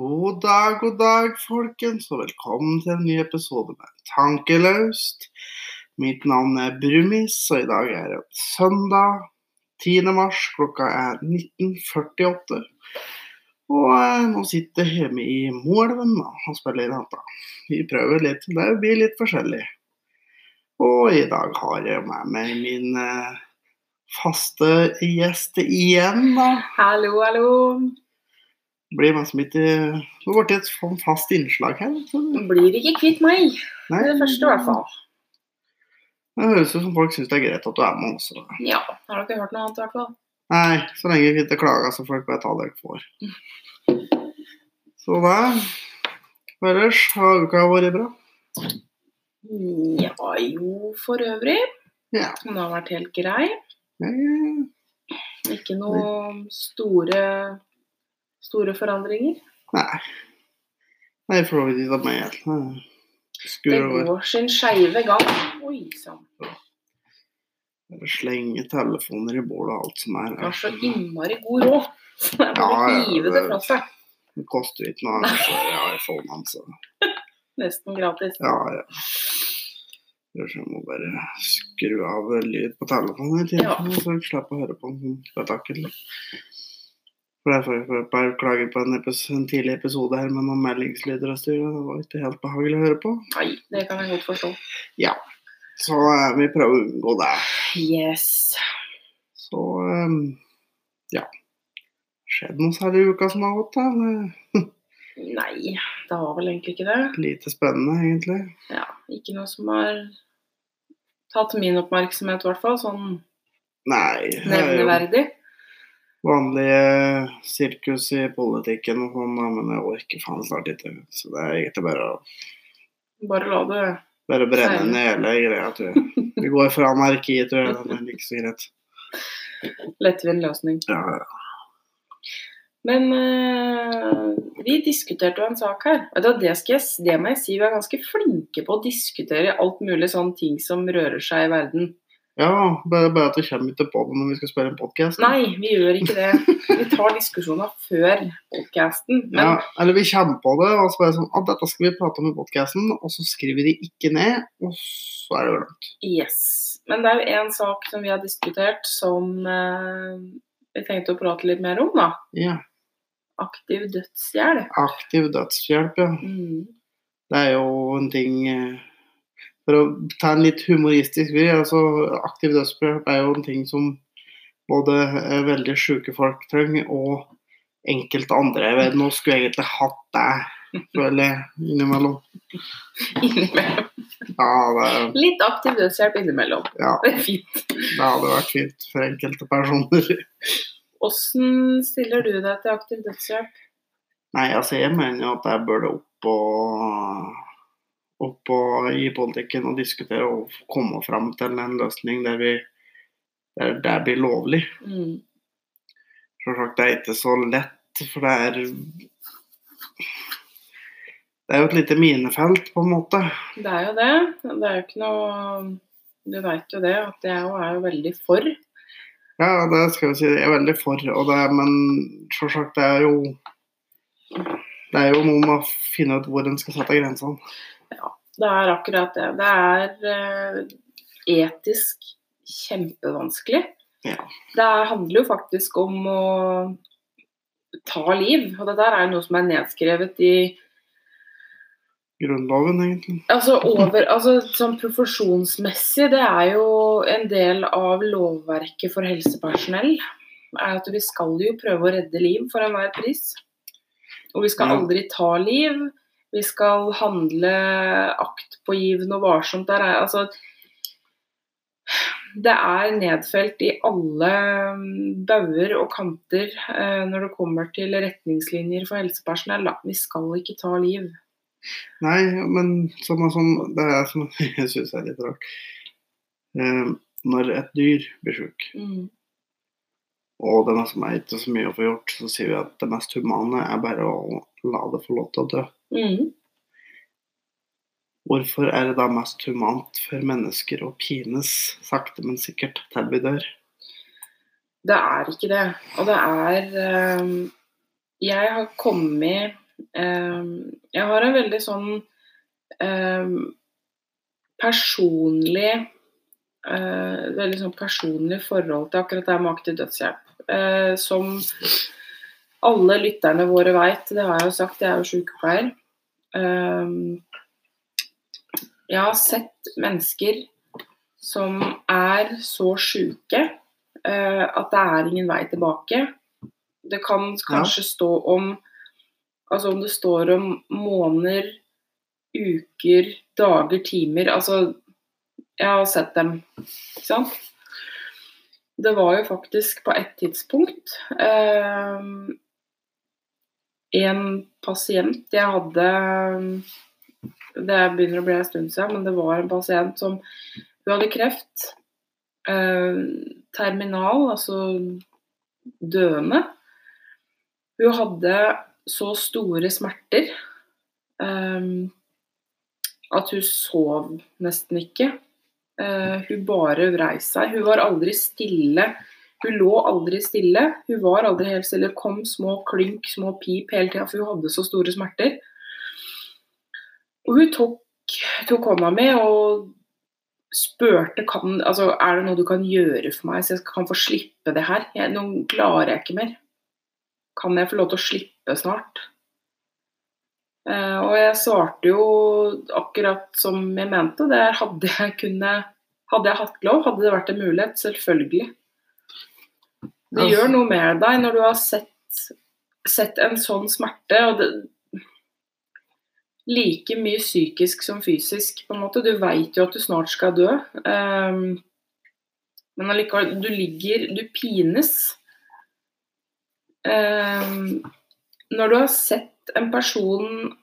God dag, god dag, folkens, og velkommen til en ny episode med Tankeløst. Mitt navn er Brumis, og i dag er det søndag 10. mars. Klokka er 19.48. Og eh, nå sitter jeg hjemme i Moelven og spiller dette. Vi prøver litt, det blir litt forskjellig. Og i dag har jeg med meg min eh, faste gjest igjen, da. Hallo, hallo. Blir liksom ikke Det ble et sånn fast innslag her. Så det, Blir ikke kvitt meg. nei, Det første, i hvert fall. Det høres ut som folk syns det er greit at du er med også. Ja, har dere hørt noe annet, i hvert fall? Nei, så lenge vi ikke klager, så folk bare ta det dere får. Så da Ellers har uka vært bra? Ja, jo, for øvrig. Ja. Den har vært helt grei. Jeg, Ikke noe store, store forandringer. nei. Nei, for så vidt ikke meg helt. Det går sin skeive gang. Oi sann. Slenge telefoner i bålet og alt som er. Har så innmari god råd. Så Ja, hive det det- fra seg. Det koster ikke noe. Så jeg har iPhone, altså. Nesten gratis. Ja, ja. Jeg må bare skru av lyd på telefonen i ja. så jeg slipper å høre på en spetakkel. For derfor jeg bare klager på en, episode, en tidlig episode her med noen meldingslyder og styr. Det var ikke helt behagelig å høre på. Nei, det kan jeg godt forstå. Ja. Så eh, vi prøver å unngå det. Yes. Så eh, ja. Skjedd noe særlig i uka som har gått, da? Nei, det har vel egentlig ikke det. Lite spennende, egentlig. Ja, ikke noe som har tatt min oppmerksomhet, i hvert fall. Sånn Nei. er nevneverdig. Vanlige sirkus i politikken og sånn, men jeg orker faen snart ikke. Så det er egentlig bare å Bare la det bare brenne ned hele greia, tror jeg. Vi går for anarki, tror jeg. Det er like så greit. lettvint løsning. Ja, ja. Men eh, vi diskuterte jo en sak her. Det, skal jeg, det må jeg si, vi er ganske flinke på å diskutere alt mulig sånn ting som rører seg i verden. Ja bare, bare at vi kommer ikke på det når vi skal spille en podkast. Nei, vi gjør ikke det. Vi tar diskusjoner før podkasten. Men Ja, eller vi kommer på det, og så bare sånn at dette skal vi prate om i podkasten, og så skriver de ikke ned, og så er det glemt. yes. Men det er jo en sak som vi har diskutert som eh, vi tenkte å prate litt mer om, da. Ja. Aktiv dødshjelp. Aktiv dødshjelp, ja. Mm. Det er jo en ting eh, For å ta en litt humoristisk vri, altså aktiv dødshjelp er jo en ting som både eh, veldig syke folk trenger, og enkelte andre. Jeg vet, nå skulle jeg egentlig hatt deg, føler jeg, innimellom. Innimellom. Ja, det, Litt aktiv dødshjelp innimellom. ja, Det er fint. det hadde vært fint for enkelte personer. Åssen stiller du deg til aktiv dødshjelp? Nei, altså jeg mener jo at jeg burde opp og opp og i politikken og diskutere og komme fram til en løsning der vi der det blir lovlig. Mm. Selvsagt det er ikke så lett, for det er Det er jo et lite minefelt, på en måte. Det er jo det. Det er jo ikke noe Du veit jo det, at jeg òg er jo veldig for. Ja, det skal vi si. Jeg er veldig for, og det, men selvsagt det er jo Det er jo noe med å finne ut hvor en skal sette grensene. Det er akkurat det. Det er eh, etisk kjempevanskelig. Ja. Det er- handler jo faktisk om å ta liv. Og det der er noe som er nedskrevet i Grunnloven, egentlig. Altså, over, altså sånn profesjonsmessig, det er jo en del av lovverket for helsepersonell. er at Vi skal jo prøve å redde liv for enhver pris. Og vi skal aldri ta liv. Vi skal handle aktpågivende og varsomt. Der er, altså, det er nedfelt i alle mm, bauger og kanter eh, når det kommer til retningslinjer for helsepersonell. Da. Vi skal ikke ta liv. Nei, men som, sånn, det er som jeg syns er litt rart. Eh, når et dyr blir sjuk, Mm. og det er som er ikke så mye å få gjort, så sier vi at det mest humane er bare å la det få lov til å dø. Mm. Hvorfor er det da mest humant for mennesker å pines sakte, men sikkert til vi dør? Det er ikke det. Og det er um, Jeg har kommet um, Jeg har en veldig sånn um, personlig uh, Veldig sånn personlig forhold til akkurat det med aktiv dødshjelp. Uh, som alle lytterne våre veit, det har jeg jo sagt, jeg er jo sykepleier. Eh, jeg har sett mennesker som er så sjuke eh, at det er ingen vei tilbake. Det kan kanskje stå om Altså om det står om måneder, uker, dager, timer Altså, jeg har sett dem, ikke sant? Det var jo faktisk på et tidspunkt eh, en pasient jeg hadde Det begynner å bli en stund siden, men det var en pasient som Hun hadde kreft. Eh, terminal, altså døende. Hun hadde så store smerter eh, at hun sov nesten ikke. Eh, hun bare vrei seg. Hun var aldri stille. Hun lå aldri stille. Hun var aldri helt stille. Det kom små klynk, små pip hele tida, for hun hadde så store smerter. Og hun tok, tok hånda mi og spurte kan, altså, er det noe du kan gjøre for meg, så jeg kan få slippe det her. Jeg, nå klarer jeg ikke mer. Kan jeg få lov til å slippe snart? Eh, og jeg svarte jo akkurat som jeg mente. Det er hadde jeg kunne Hadde jeg hatt lov, hadde det vært en mulighet. Selvfølgelig. Det gjør noe med deg når du har sett, sett en sånn smerte. og det, like mye psykisk som fysisk, på en måte. Du veit jo at du snart skal dø. Um, men allikevel, du ligger Du pines. Um, når du har sett en person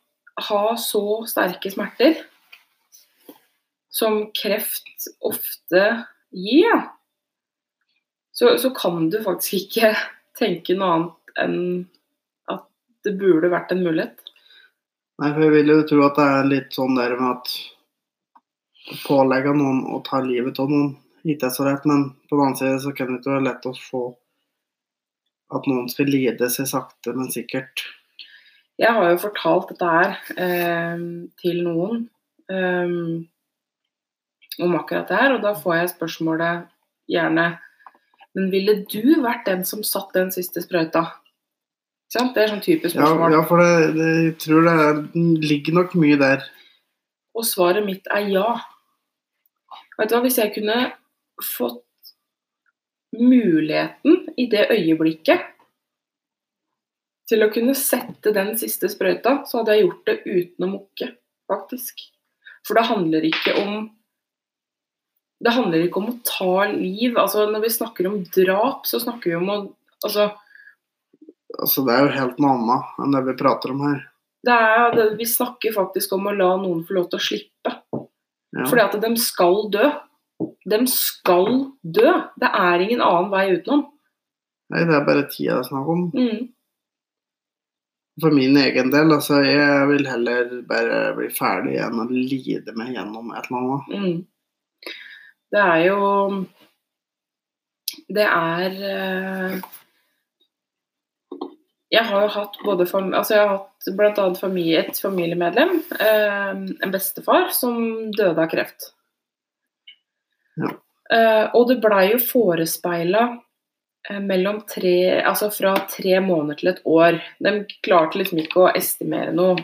ha så sterke smerter som kreft ofte gir, ja, så, så kan du faktisk ikke tenke noe annet enn at det burde vært en mulighet. Nei, for jeg vil jo tro at det er litt sånn der med at å pålegge noen å ta livet av noen ikke er så lett, men på den annen side så kan det ikke være lett å få at noen skal lide seg sakte, men sikkert. Jeg har jo fortalt dette her eh, til noen eh, om akkurat det her, og da får jeg spørsmålet gjerne Men ville du vært den som satt den siste sprøyta? Det er sånn typisk spørsmål. Ja, ja for det, det, jeg tror det er, ligger nok mye der. Og svaret mitt er ja. Vet du hva, Hvis jeg kunne fått muligheten i det øyeblikket til å kunne sette den siste sprøyta, så hadde jeg gjort det uten å mukke, faktisk. For det handler ikke om Det handler ikke om å ta liv. Altså, når vi snakker om drap, så snakker vi om å altså, altså, det er jo helt noe annet enn det vi prater om her. Det er, det, vi snakker faktisk om å la noen få lov til å slippe. Ja. Fordi at de skal dø. De skal dø. Det er ingen annen vei utenom. Nei, det er bare tida det er snakk om. Mm. For min egen del, altså, jeg vil heller bare bli ferdig enn å lide meg gjennom et eller annet. Mm. Det er jo Det er uh jeg har jo hatt både altså jeg har hatt bl.a. Familie, et familiemedlem, eh, en bestefar, som døde av kreft. Ja. Eh, og det blei jo forespeila eh, mellom tre Altså fra tre måneder til et år. De klarte liksom ikke å estimere noe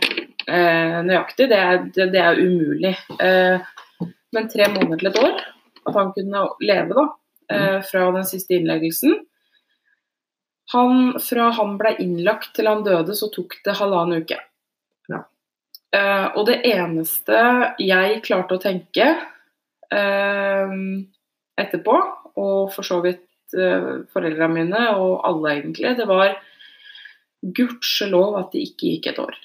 eh, nøyaktig, det er, det, det er umulig. Eh, men tre måneder til et år, at han kunne leve da, eh, fra den siste innleggelsen. Han, fra han ble innlagt til han døde, så tok det halvannen uke. Ja. Uh, og det eneste jeg klarte å tenke uh, etterpå, og for så vidt foreldrene mine og alle egentlig, det var gudskjelov at det ikke gikk et år.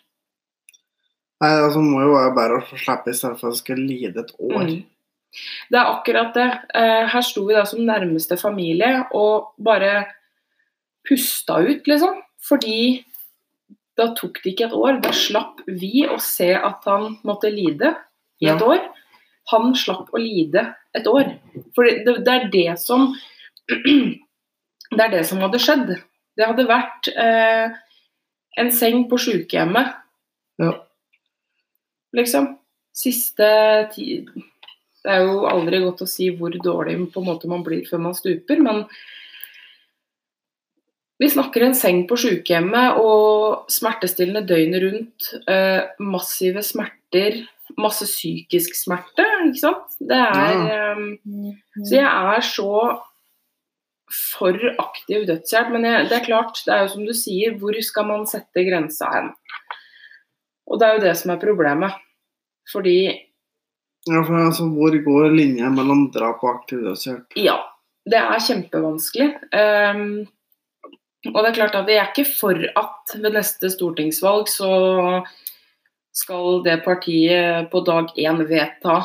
Nei, altså må jo være bare å slippe i stedet for å skulle lide et år. Mm. Det er akkurat det. her sto vi da som nærmeste familie og bare pusta ut, liksom. Fordi da tok det ikke et år. Da slapp vi å se at han måtte lide i et år. Han slapp å lide et år. For det, det, er det som Det er det som hadde skjedd. Det hadde vært eh, En seng på sykehjemmet, Ja. liksom. Siste ti Det er jo aldri godt å si hvor dårlig på en måte man blir før man stuper, men vi snakker en seng på sykehjemmet og smertestillende døgnet rundt. eh, massive smerter, masse psykisk smerte, ikke sant. Det er eh, Så jeg er så for aktiv dødshjelp. Men jeg, det er klart, det er jo som du sier, hvor skal man sette grensa hen? Og det er jo det som er problemet. Fordi ja, for altså, hvor går linja mellom drap og aktiv dødshjelp? Ja, det er kjempevanskelig. Um, og det er klart at vi er ikke for at ved neste stortingsvalg så skal det partiet på dag én vedta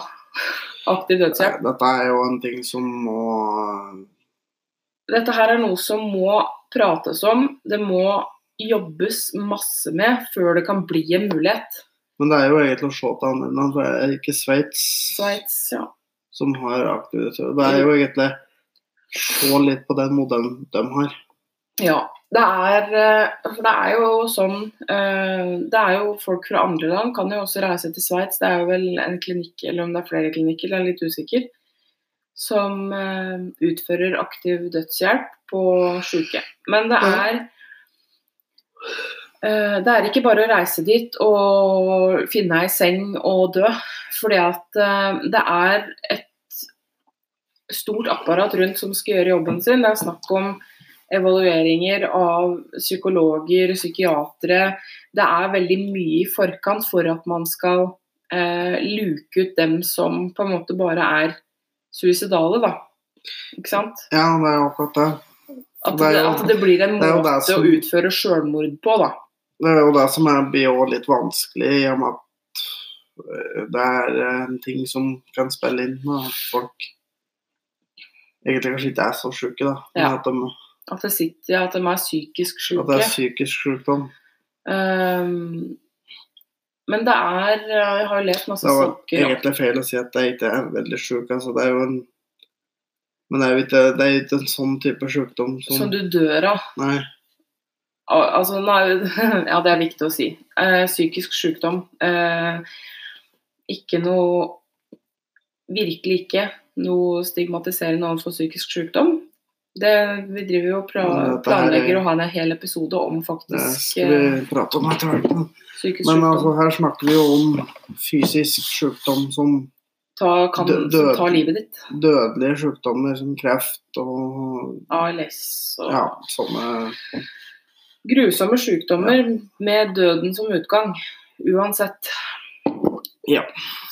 aktiv dødshjelp. Dette er jo en ting som må Dette her er noe som må prates om. Det må jobbes masse med før det kan bli en mulighet. Men det er jo egentlig å se til andre land, for det er ikke Sveits ja. som har aktiv. Det er jo egentlig se litt på den modellen de har. Ja, det er, eh, for det er jo sånn eh, Det er jo folk fra andre land kan jo også reise til Sveits. Det er jo vel en klinikk, eller om det er flere klinikker, jeg er litt usikker, som eh, utfører aktiv dødshjelp på syke. Men det er det er ikke bare å reise dit og finne ei seng og dø. Fordi at eh, det er et stort apparat rundt som skal gjøre jobben sin. Det er snakk om evalueringer av psykologer, psykiatere. Det er veldig mye i forkant for at man skal eh, luke ut dem som på en måte bare er suicidale, da. Ikke sant? Ja, det er akkurat det. At Det at det blir en det måte det som- å utføre sjølmord på, da. Det er jo det som er, blir jo litt vanskelig, i og med at øh, det er en ting som kan spille inn med at folk egentlig kanskje ikke er så syke, da. Ja. at, de, At, det sitter, at de er psykisk at det er psykisk sykdom. Um, men det er Jeg har jo lest masse Det var saker egentlig feil å si at jeg ikke er veldig syk, Altså, det er jo en Men det er jo ikke, det er ikke en sånn type sykdom som som du dør av. Nei. Al- Altså, ja, det er viktig å si. Eh, psykisk sykdom. Eh, ikke noe Virkelig ikke noe stigmatiserende overfor psykisk sykdom. Det, vi driver jo og er- planlegger å ha en hel episode om Det skal eh, vi prate om etter hvert. men- altså, her snakker vi jo om fysisk sykdom som Ta, kan, dø- død. ta livet ditt. dødelige sykdommer som kreft og ALS og ja, sånne grusomme sykdommer med døden som utgang. Uansett. Ja.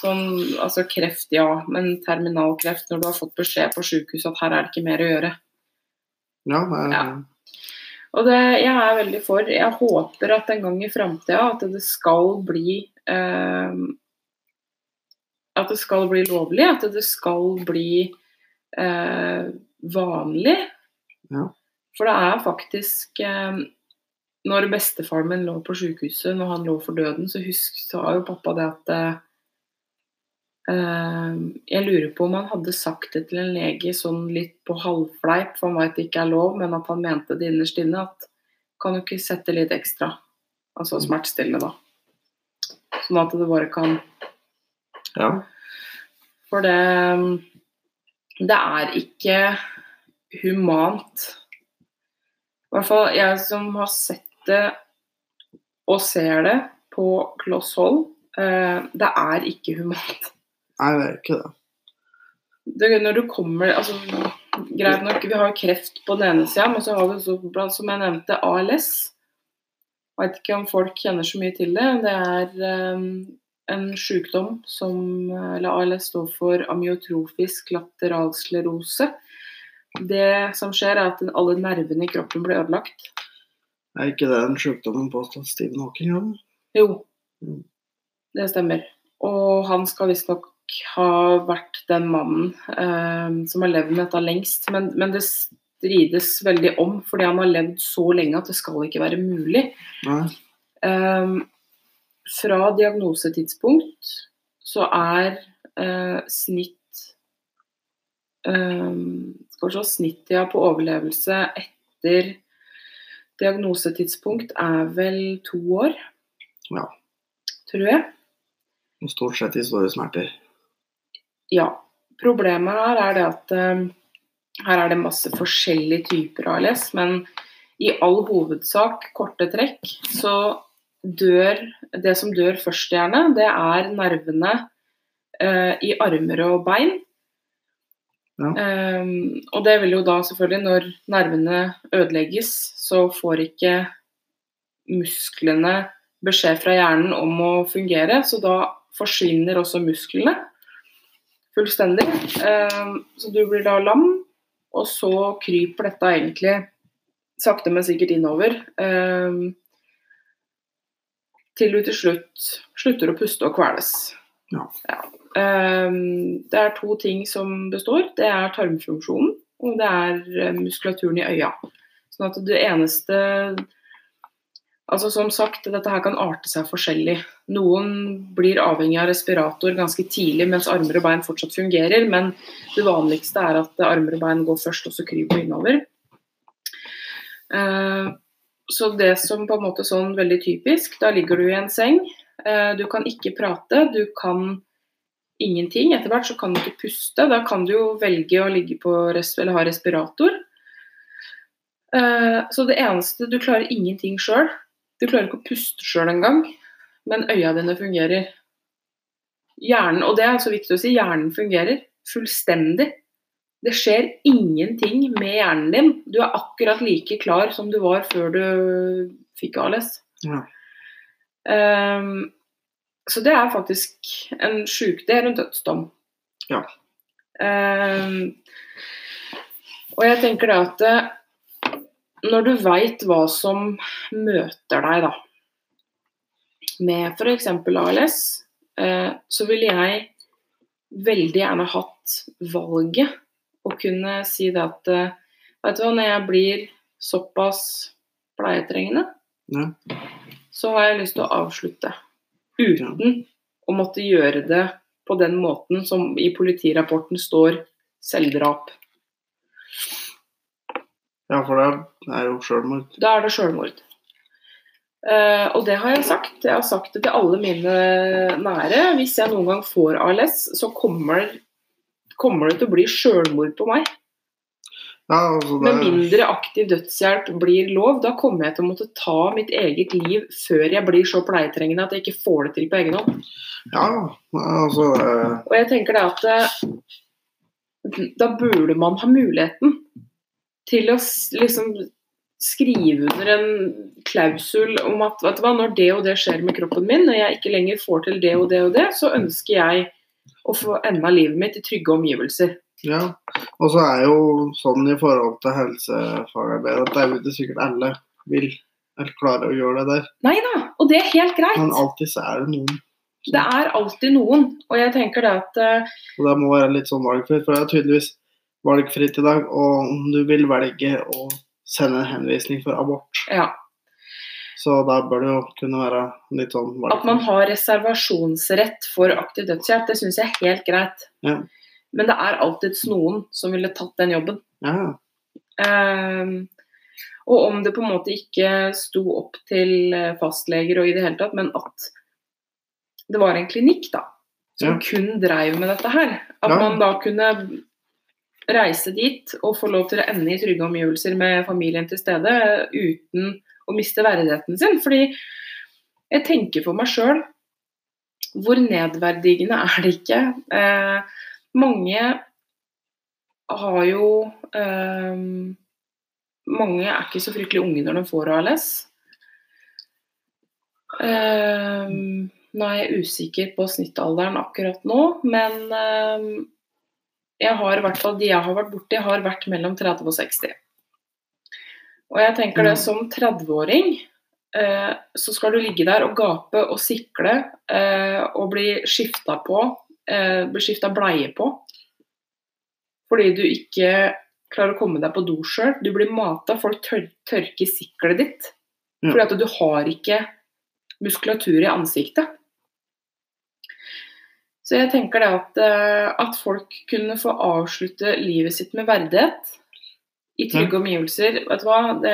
Sånn, altså kreft, ja, men terminalkreft når du har fått beskjed på sykehuset at her er det ikke mer å gjøre. Ja, er, Ja. Og det, jeg er veldig for. Jeg håper at en gang i framtida at det skal bli eh, At det skal bli lovlig, at det skal bli eh, vanlig. Ja. For det er faktisk eh, Når bestefaren min lå på sykehuset, når han lå for døden, så husk, sa jo pappa det at eh, eh, Jeg lurer på om han hadde sagt det til en lege sånn litt på halvfleip, for han veit det ikke er lov, men at han mente det innerst inne. At kan du ikke sette litt ekstra? Altså smertestillende, da. Sånn at det bare kan ja. For det Det er ikke humant. I hvert fall jeg som har sett det og ser det på kloss hold. eh, det er ikke humant. Nei, det er ikke det. det, når du kommer altså, Greit nok, vi har kreft på den ene sida, men så har vi så, som jeg nevnte, ALS. Jeg vet ikke om folk kjenner så mye til det. Det er eh, en sykdom som Eller ALS står for amyotrofisk lateralsklerose. Det som skjer, er at alle nervene i kroppen blir ødelagt. Er ikke det en sjukdom han påstår Stephen Hawking hadde? Jo, Mm. det stemmer. Og han skal visstnok ha vært den mannen eh, som har levd med dette lengst. Men, men det strides veldig om, fordi han har levd så lenge at det skal ikke være mulig. Eh, fra diagnosetidspunkt så er eh, snitt eh, Skal vi se Snittida på overlevelse etter diagnosetidspunkt er vel to år. Ja. Tror jeg. Og stort sett i store smerter. Ja. Problemet her er det at eh, her er det masse forskjellige typer ALS, men i all hovedsak, korte trekk, så dør Det som dør først, gjerne, det er nervene eh, i armer og bein. Ja. Ehm, og det vil jo da selvfølgelig, når nervene ødelegges, så får ikke musklene beskjed fra hjernen om å fungere, så da forsvinner også musklene fullstendig. Ehm, så du blir da lam, og så kryper dette egentlig sakte, men sikkert innover. ehm, til du til slutt slutter å puste og kveles. Ja. Ja. det er to ting som består. Det er tarmfunksjonen, og det er eh, muskulaturen i øya. Sånn at det eneste Altså Som sagt, dette her kan arte seg forskjellig. Noen blir avhengig av respirator ganske tidlig mens armer og bein fortsatt fungerer, men det vanligste er at armer og bein går først, og så kryper innover. Eh, Så det som på en måte sånn veldig typisk, da ligger du i en seng. eh, Du kan ikke prate, du kan ingenting. Etter hvert så kan du ikke puste. Da kan du jo velge å ligge på eller ha respirator. Eh, Så det eneste Du klarer ingenting sjøl. Du klarer ikke å puste sjøl engang, men øya dine fungerer. Hjernen, og det er så viktig å si, hjernen fungerer fullstendig. Det skjer ingenting med hjernen din. Du er akkurat like klar som du var før du fikk ALS. Ja. Um, så det er faktisk en sjuk Det er en dødsdom. Ja. Um, og jeg tenker det at eh, når du veit hva som møter deg, da, med f.eks. ALS, eh, så ville jeg veldig gjerne hatt valget å kunne si det at eh, Vet du hva, når jeg blir såpass pleietrengende, Ja. så har jeg lyst til å avslutte. Uten å måtte gjøre det på den måten som i politirapporten står selvdrap. Ja, for det er jo sjølmord. Da er det sjølmord. Uh, og det har jeg sagt. Jeg har sagt det til alle mine nære. Hvis jeg noen gang får ALS, så kommer, kommer det til å bli sjølmord på meg. Ja, altså det Med mindre aktiv dødshjelp blir lov, da kommer jeg til å måtte ta mitt eget liv før jeg blir så pleietrengende at jeg ikke får det til på egen hånd. Ja, altså eh, Og jeg tenker det at eh, da burde man ha muligheten til å liksom skrive under en klausul om at vet du hva, når det og det skjer med kroppen min, når jeg ikke lenger får til det og det og det, så ønsker jeg å få enda livet mitt i trygge omgivelser. Ja. Og så er jo sånn i forhold til helsefagarbeid at det er jo ikke sikkert alle vil eller klarer å gjøre det der. Nei da, og det er helt greit. Men alltid så er det noen. Det er alltid noen. Og jeg tenker det at uh... Og det må være litt sånn valgfritt, for det er tydeligvis valgfritt i dag. Og om du vil velge å sende en henvisning for abort, ja, så da bør det jo kunne være litt sånn at man har reservasjonsrett for aktiv dødshjelp, det syns jeg er helt greit. Ja. Men det er alltids noen som ville tatt den jobben. Ja, Um, og om det på en måte ikke sto opp til eh, fastleger og i det hele tatt, men at det var en klinikk da, som Ja. kun dreiv med dette her. At man da kunne reise dit og få lov til å ende i trygge omgivelser med familien til stede uten å miste verdigheten sin. Fordi jeg tenker for meg sjøl hvor nedverdigende er det ikke? Eh, mange har jo eh, Mange er ikke så fryktelig unge når de får ALS. Eh, nå er jeg usikker på snittalderen akkurat nå, men eh, jeg har i hvert fall de jeg har vært borti, har vært mellom 30 og 60. Og jeg tenker det Mm. som 30-åring eh, så skal du ligge der og gape og sikle eh, og bli skifta på, eh, bli skifta bleie på. Fordi du ikke klarer å komme deg på do sjøl. Du blir mata, folk tør tørker siklet ditt. Fordi at du har ikke muskulatur i ansiktet. Så jeg tenker det at, eh, at folk kunne få avslutte livet sitt med verdighet. I trygge omgivelser. Vet du hva? Det,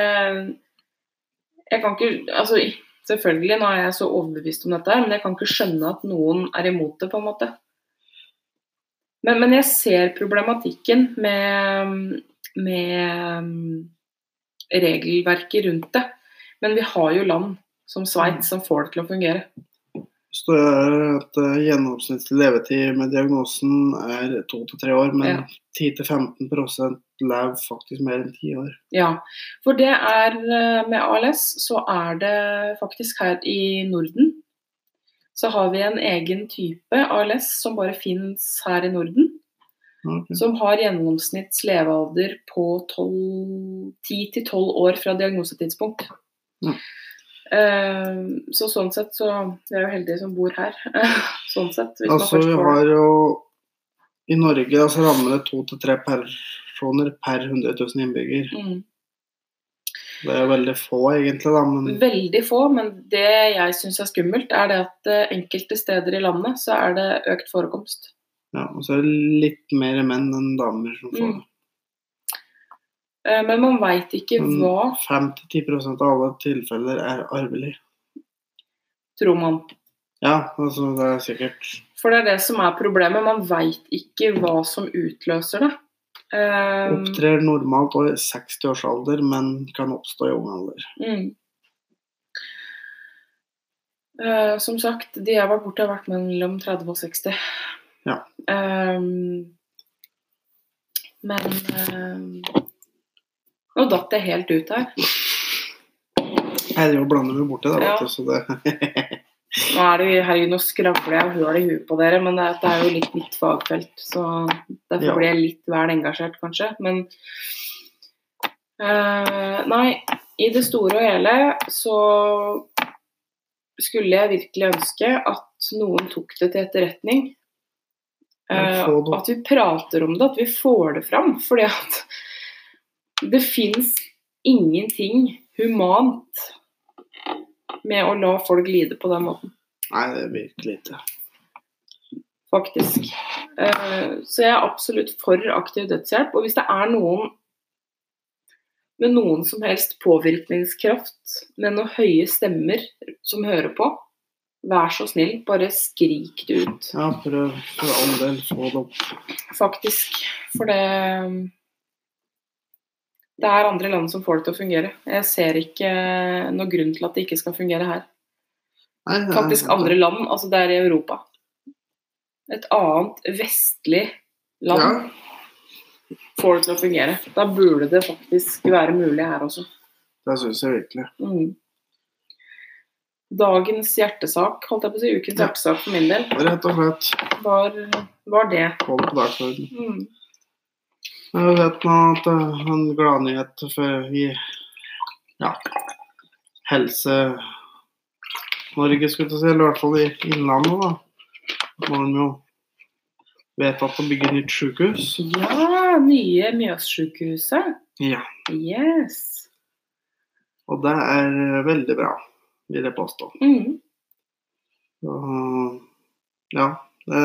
Jeg kan ikke Altså, selvfølgelig, nå er jeg så overbevist om dette, men jeg kan ikke skjønne at noen er imot det, på en måte. Men, men jeg ser problematikken med, med regelverket rundt det. Men vi har jo land som Sveits som får det til å fungere. Det står her at eh, gjennomsnittlig levetid med diagnosen er to til tre år, men Ja. 10-15% lever faktisk mer enn ti år. Ja, for det er eh, med ALS så er det faktisk her i Norden så har vi en egen type ALS som bare fins her i Norden. Okay. Som har gjennomsnitts levealder på 10-12 år fra diagnosetidspunkt. Ja. Eh, så sånn sett så Vi er jo heldige som bor her. sånn sett. Altså, vi har jo I Norge altså, rammer det to til tre personer per 100 000 innbygger. Mm. Det er veldig få, egentlig, da, men Veldig få, men det jeg syns er skummelt, er det at eh, enkelte steder i landet så er det økt forekomst. ja, og så er det litt mer menn enn damer som får Mm. det. Eh, Men man veit ikke Mm. hva, 5-10% av alle tilfeller er arvelig. tror man. Ja, altså det er sikkert For det er det som er problemet. Man veit ikke hva som utløser det. Um, Opptrer normalt i 60-årsalder, men kan oppstå i ung alder. mm. Uh, som sagt, de jeg var borte, har vært mellom 30 og 60. Ja. Um, men eh, Nå datt jeg helt ut her. Jeg driver og blander meg borti det, Ja. vet du, så det Nå er det, herregud, nå skravler jeg og høl i huet på dere, men det, det er jo litt mitt fagfelt. Så derfor Ja. blir jeg litt vel engasjert, kanskje. Men øh, Nei, i det store og hele så skulle jeg virkelig ønske at noen tok det til etterretning. Det. at vi prater om det, at vi får det fram. Fordi at det fins ingenting humant med å la folk lide på den måten, Nei, det er virkelig ikke. faktisk. Eh, Så jeg er absolutt for aktiv dødshjelp. Og hvis det er noen med noen som helst påvirkningskraft, med noen høye stemmer som hører på, vær så snill, bare skrik det ut. Ja, prøv for all del få det opp. Faktisk. For det Det er andre land som får det til å fungere. Jeg ser ikke noen grunn til at det ikke skal fungere her. Er- Faktisk andre land, altså det er i Europa. Et annet vestlig land Ja, får det til å fungere. Da burde det faktisk være mulig her også. det syns jeg virkelig. Mm. Dagens hjertesak, holdt jeg på å si, ukens Ja. hjertesak for min del, Rett og slett var, var det. Kom på dagsordenen. Mm. Jeg vet nå at er en gladnyhet i ja, Helse-Norge, skulle jeg si, eller i hvert fall i Innlandet. da. Nå har de jo vedtatt å bygge nytt sykehus. Ja, nye Mjøssykehuset. Ja, Yes. og det er veldig bra, vil jeg påstå. Mm. Ja, det,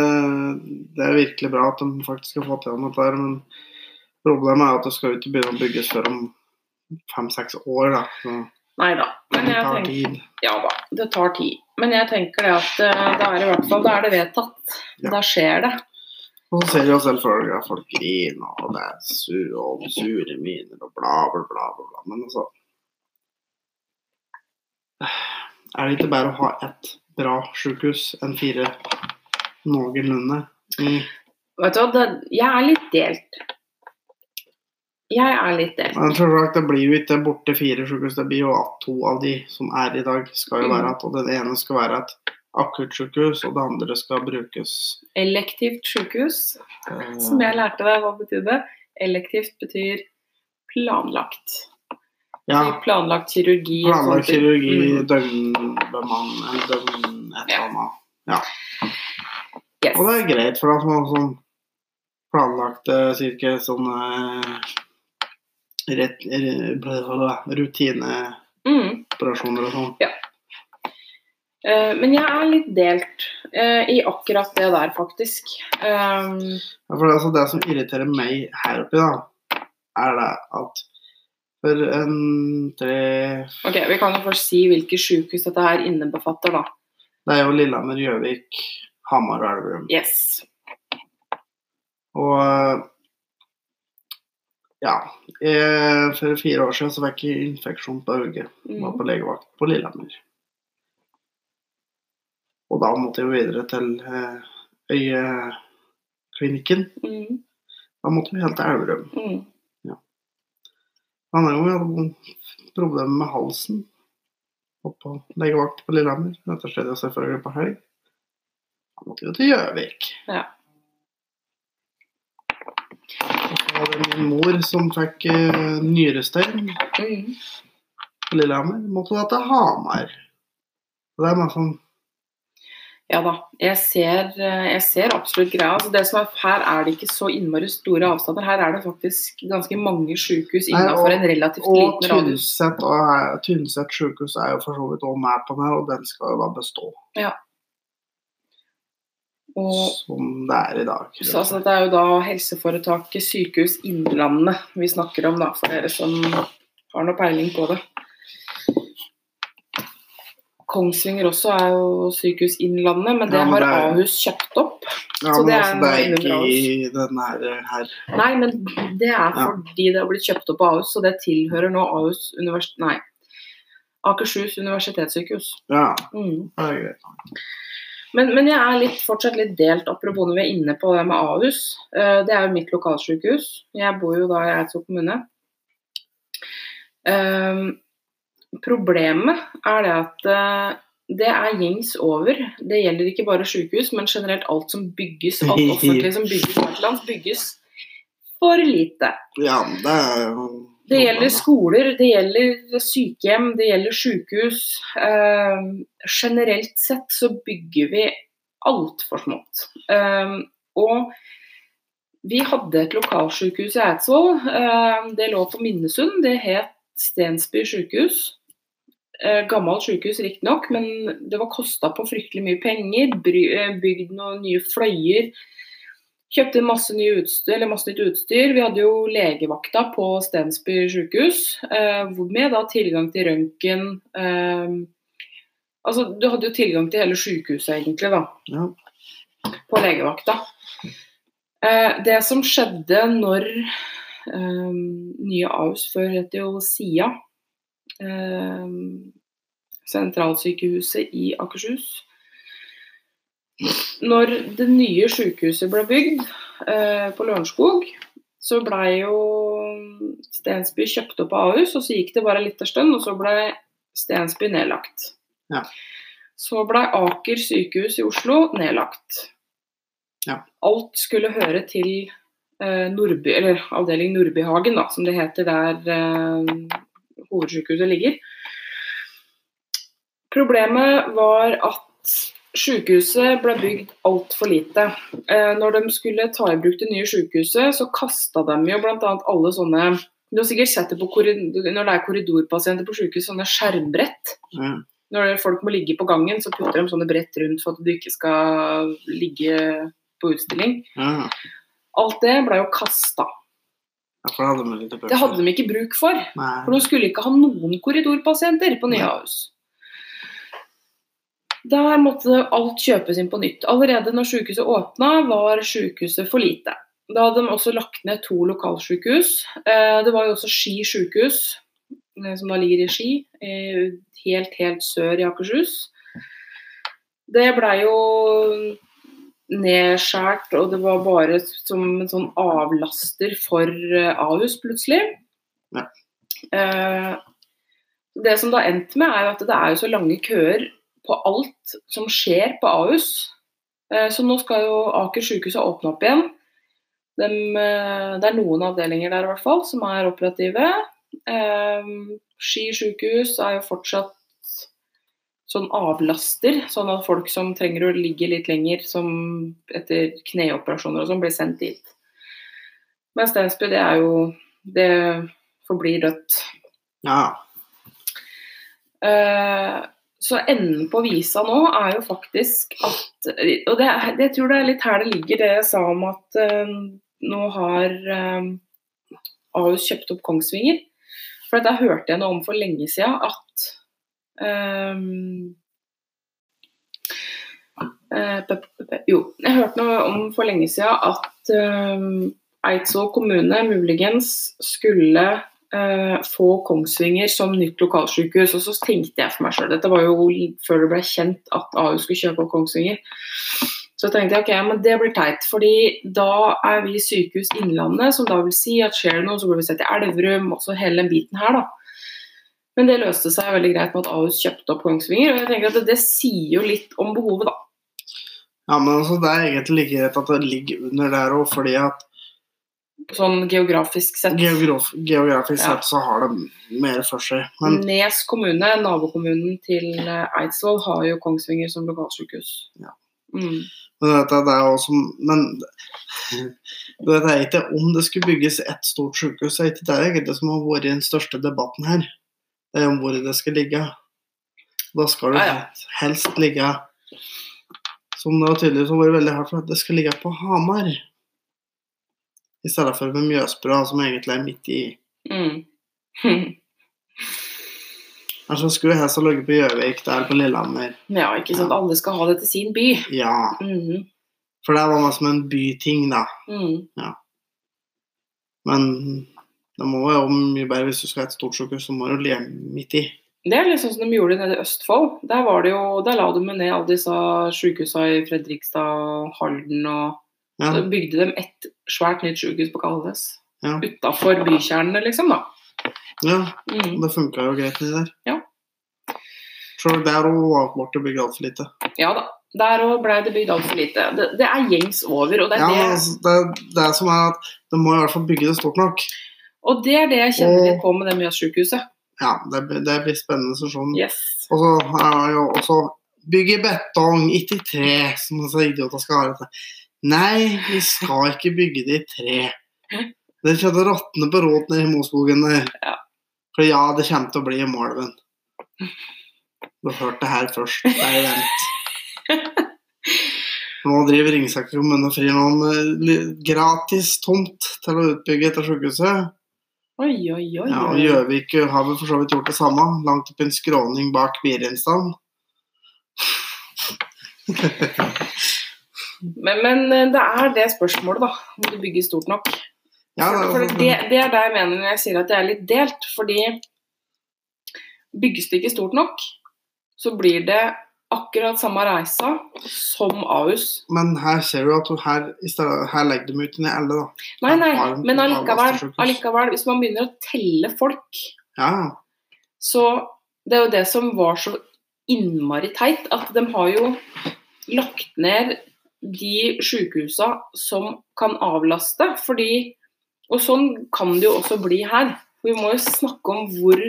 det er virkelig bra at de faktisk har fått gjennom dette, men problemet er at det skal jo ikke begynne å bygges før om fem-seks år. da. Så Nei da. Men det jeg tar tenker tid. Ja da, det tar tid. Men jeg tenker det at det er i hvert fall da er det vedtatt. Ja. Da skjer det. Og så ser vi jo selvfølgelig at folk griner, og det er sur, og sure miner og bla, bla, bla. bla. Men altså Er det ikke bare å ha ett bra sykehus enn fire noenlunde? Mm. Vet du hva, det, jeg er litt delt. Jeg er litt delt. Men selvsagt, det blir jo ikke borte fire sykehus. Det blir jo at to av de som er i dag, skal jo Mm. være at og Den ene skal være et akuttsykehus, og det andre skal brukes Elektivt sykehus, eh, som jeg lærte deg hva betydde. Elektivt betyr planlagt. Ja, Planlagt kirurgi. planlagt kirurgi, Mm. døgnbemanning, døgn et eller annet. Yes. Og det er greit, for at man sånn planlagte cirka sånne rett, re- bla, bla, bla, rutineoperasjoner Mm. og sånn. Ja. Men jeg er litt delt eh, i akkurat det der, faktisk. Um, Ja, for det, altså, det som irriterer meg her oppe, da, er det at For en tre Ok, Vi kan jo først si hvilke sykehus dette her innebefatter, da. Det er jo Lillehammer, Gjøvik, Hamar og Elverum. Yes. Og eh, ja, eh, for fire år siden så fikk jeg infeksjon på øyet. Var Mm. på legevakt på Lillehammer. Og da måtte jeg jo videre til eh, øyeklinikken. Mm. Da måtte vi helt til Elverum. Mm. Han er jo hadde problemer med halsen. Og på legevakt på Lillehammer. Dette skjedde selvfølgelig på helg. Han måtte jo til Gjøvik. Ja. Så var det min mor som fikk uh, nyrestein Mm. Lillehammer. Måtte da til Hamar. Og det er bare sånn Ja da, jeg ser, eh, jeg ser absolutt greia. Altså det som er, her er det ikke så innmari store avstander. Her er det faktisk ganske mange sykehus innenfor en relativt Og liten radius. Tynset og Tynset sykehus er jo for så vidt òg med på det, og den skal jo da bestå Og som det er i dag. så, altså, det er jo da helseforetaket Sykehus Innlandet vi snakker om, da, for dere som har noe peiling på det. Kongsvinger også er jo Sykehus Innlandet, men det Ja, men har det er- Ahus kjøpt opp. ja, så men det er altså, det er ikke i den her. Nei, men det er Ja. fordi det har blitt kjøpt opp av Ahus, så det tilhører nå Ahus univers... Nei. Akershus universitetssykehus. Ja, Mm. det er greit. Men, men jeg er litt, fortsatt litt delt, apropos når vi er inne på det med Ahus. Eh, Det er jo mitt lokalsykehus. Jeg bor jo da i Eidsvoll kommune. Eh, Problemet er det at eh, det er gjengs over. Det gjelder ikke bare sykehus, men generelt alt som bygges, alt offentlig som bygges bygges for lite. Ja, det er jo Det gjelder skoler, det gjelder sykehjem, det gjelder sykehus. Eh, generelt sett så bygger vi altfor smått. Eh, og vi hadde et lokalsykehus i Eidsvoll. Eh, det lå på Minnesund. Det het Stensby sykehus. Eh, gammelt sykehus riktignok, men det var kosta på fryktelig mye penger. Eh, bygd noen nye fløyer. Kjøpte masse, utstyr, eller masse nytt utstyr. Vi hadde jo legevakta på Stensby sykehus, eh, med da tilgang til røntgen. Eh, altså, du hadde jo tilgang til hele sykehuset, egentlig, da, Ja. på legevakta. Eh, det som skjedde når eh, nye Ahus før het jo SIA, eh, sentralsykehuset i Akershus når det nye sykehuset ble bygd eh, på Lørenskog, så blei jo Stensby kjøpt opp av Ahus, og så gikk det bare litt liten stund, og så ble Stensby nedlagt. Ja. Så blei Aker sykehus i Oslo nedlagt. Ja. Alt skulle høre til eh, Nordby, eller avdeling Nordbyhagen, da, som det heter der eh, hovedsykehuset ligger. Problemet var at sykehuset ble bygd altfor lite. Eh, når de skulle ta i bruk det nye sykehuset, så kasta de jo bl.a. alle sånne Du har sikkert sett det på korridor, når det er korridorpasienter på sykehus, sånne skjermbrett. Mm. Når folk må ligge på gangen, så putter de sånne brett rundt for at du ikke skal ligge på utstilling. Mm. Alt det ble jo kasta. ja, det hadde de ikke bruk for. Nei. For de skulle ikke ha noen korridorpasienter på nye. Ahus. Der måtte alt kjøpes inn på nytt. Allerede når sykehuset åpna, var sykehuset for lite. Da hadde de også lagt ned to lokalsykehus. Eh, Det var jo også Ski sykehus, eh, som da ligger i Ski, eh, helt, helt sør i Akershus. Det blei jo nedskjært, og det var bare som en sånn avlaster for Ahus, plutselig. Ja. Det som da endte med, er jo at det er jo så lange køer på alt som skjer på Ahus. Eh, Så nå skal jo Aker sykehus åpne opp igjen. Dem, eh, det er noen avdelinger der i hvert fall som er operative. Eh, Ski sykehus er jo fortsatt sånn avlaster, sånn at folk som trenger å ligge litt lenger som etter kneoperasjoner og sånn, blir sendt dit. Men Stensby, det er jo Det forblir dødt. Ja. Så enden på visa nå er jo faktisk at Og det, jeg tror det er litt her det ligger, det jeg sa om at uh, nå har uh, Ahus kjøpt opp Kongsvinger. For dette hørte jeg noe om for lenge siden, at um, Jo, jeg hørte noe om for lenge siden at um, Eidsvoll kommune muligens skulle eh, få Kongsvinger som nytt lokalsykehus. Og så tenkte jeg for meg sjøl, dette var jo før det ble kjent at Ahus skulle kjøpe opp Kongsvinger. Så tenkte jeg ok, men det blir teit, fordi da er vi Sykehus Innlandet, som da vil si at skjer det noe, så blir vi sett i Elverum, også hele den biten her, da. Men det løste seg veldig greit med at Ahus kjøpte opp Kongsvinger, og jeg tenker at det, det sier jo litt om behovet, da. Ja, men altså, Det er egentlig like greit at det ligger under der òg, fordi at Sånn geografisk sett. geograf geografisk Ja. sett så har det mer for seg. Men Nes kommune, nabokommunen til eh, Eidsvoll, har jo Kongsvinger som lokalsykehus. Ja. Mm. Men dette, det er også, men det er ikke om det skulle bygges ett stort sykehus. Det er ikke det det som har vært den største debatten her. Det er om hvor det skal ligge. Da skal det Ja, ja. helst ligge Som det har tydeligvis har vært veldig hardt for, at det skal ligge på Hamar. I stedet for med Mjøsbrua, som egentlig er midt i Mm. Altså skulle helst ha ligget på Gjøvik, der på Lillehammer. ja, ikke sant. Alle skal ha det til sin by. Ja. Mm. For det var meg som en byting, da. Mm. Men det må jo mye bedre hvis du skal ha et stort sykehus, så må du leve midt i. Det er litt sånn som de gjorde nede i Østfold. Der, var det jo, der la de ned alle disse sykehusene i Fredrikstad og Halden. og Ja, Så bygde de ett svært nytt sykehus på Kalnes. Ja. Utafor bykjernene, liksom. da. ja Mm. det funka jo greit nedi der. Ja. Sjøl der òg ble det bygd altfor lite. Ja da. Der òg ble det bygd altfor lite. Det, det er gjengs over. Og det, er ja, det, altså, det, som er at de må i hvert fall bygge det stort nok. og det er det jeg kjenner Og- litt på med det Mjøssykehuset. Ja, det, det blir spennende å se. Yes. Og så er det jo også bygge betong, ikke tre, som disse idiotene skal ha. Nei, vi skal ikke bygge det i tre. Det til å råtne på rot nede i Moskogen der. Ja. For ja, det kommer til å bli i Malven. Du har hørt det her først. Det er vent. Nå driver Ringsaker kommune og frir noen eh, gratis tomt til å utbygge etter sykehuset. Oi, oi, oi. Ja, og. Gjøvik har vel for så vidt gjort det samme. Langt opp i en skråning bak Birensdalen. Men, men eh, det er det spørsmålet, da. Om du bygger stort nok. Ja, For, for det, det, er det jeg mener når jeg sier at det er litt delt. Fordi bygges det ikke stort nok, så blir det akkurat samme reisa som Ahus. men her ser du at du her, stedet, her legger de ut inn i alle, da. Nei, nei, men allikevel, allikevel, hvis man begynner å telle folk, Ja, så det er jo det som var så innmari teit, at de har jo lagt ned de sykehusene som kan avlaste, fordi Og sånn kan det jo også bli her. Vi må jo snakke om hvor,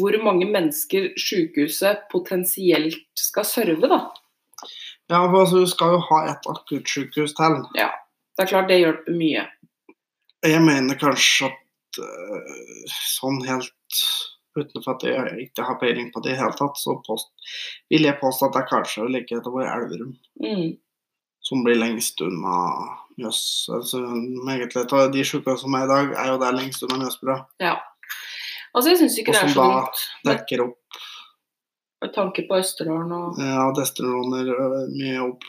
hvor mange mennesker sykehuset potensielt skal serve, da. ja for altså, du skal jo ha et akuttsykehus til. Ja, Det er klart det hjelper mye. Jeg mener kanskje at øh, sånn helt utenfor at jeg ikke har peiling på det i det hele tatt, så post, vil jeg påstå at det er kanskje like etter hvor Elverum, Mm. Som blir lengst unna Mjøs. Altså, egentlig, av de sykehusene som er i dag, er jo der lengst unna Mjøsbrua. Ja. Altså, jeg syns ikke det er som dumt. Og som da Dekker opp med tanke på Østerdalen og ja, Desterdalen er mye opp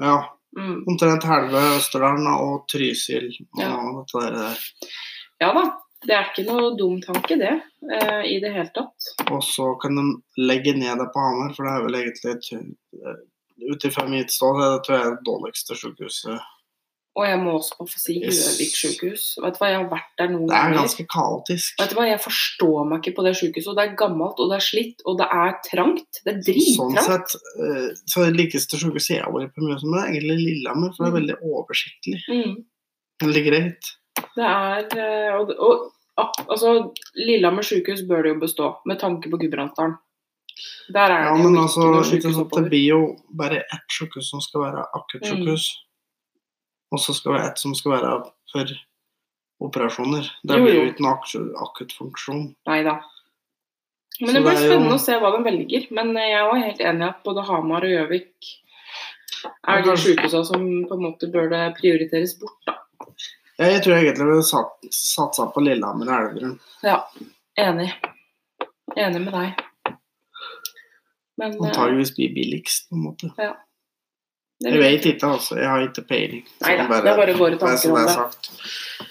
Ja, mm. omtrent halve Østerdalen og Trysil og Ja. dette der. Ja da. Det er ikke noe dum tanke, det. Eh, I det hele tatt. Og så kan de legge ned det på Hamar, for det er vel egentlig ut ifra mitt ståsted, det tror jeg er det dårligste sykehuset. Og jeg må også få si. Gjøvik sykehus. Vet du hva, jeg har vært der noen ganger. Det er ganger. ganske kaotisk. Vet du hva, Jeg forstår meg ikke på det sykehuset. og Det er gammelt, og det er slitt, og det er trangt. Det er Sånn sett, eh, så det likeste sykehuset jeg har vært på mye som, det er egentlig Lillehammer, for det er Mm. veldig oversiktlig. Mm. Veldig greit. Det er eh, Og, og altså, Lillehammer sykehus bør det jo bestå, med tanke på Gudbrandsdalen. Der er det ja, men jo altså, ikke sant, det blir jo bare ett sykehus som skal være akuttsykehus. Og så skal det være ett som skal være for operasjoner. Det blir jo. ikke noen akut- akuttfunksjon. Nei da. Men det blir det er jo- spennende å se hva de velger. Men jeg er helt enig i at både Hamar og Gjøvik er de sykehusene som på en måte bør det prioriteres bort, da. Jeg tror jeg egentlig ville satsa på Lillehammer og Elverum. Ja. Enig. Enig med deg. Men eh, Antageligvis blir billigst, på en måte. det Jeg vet ikke, altså. Jeg har ikke peiling. Nei da, det er bare våre tanker om det.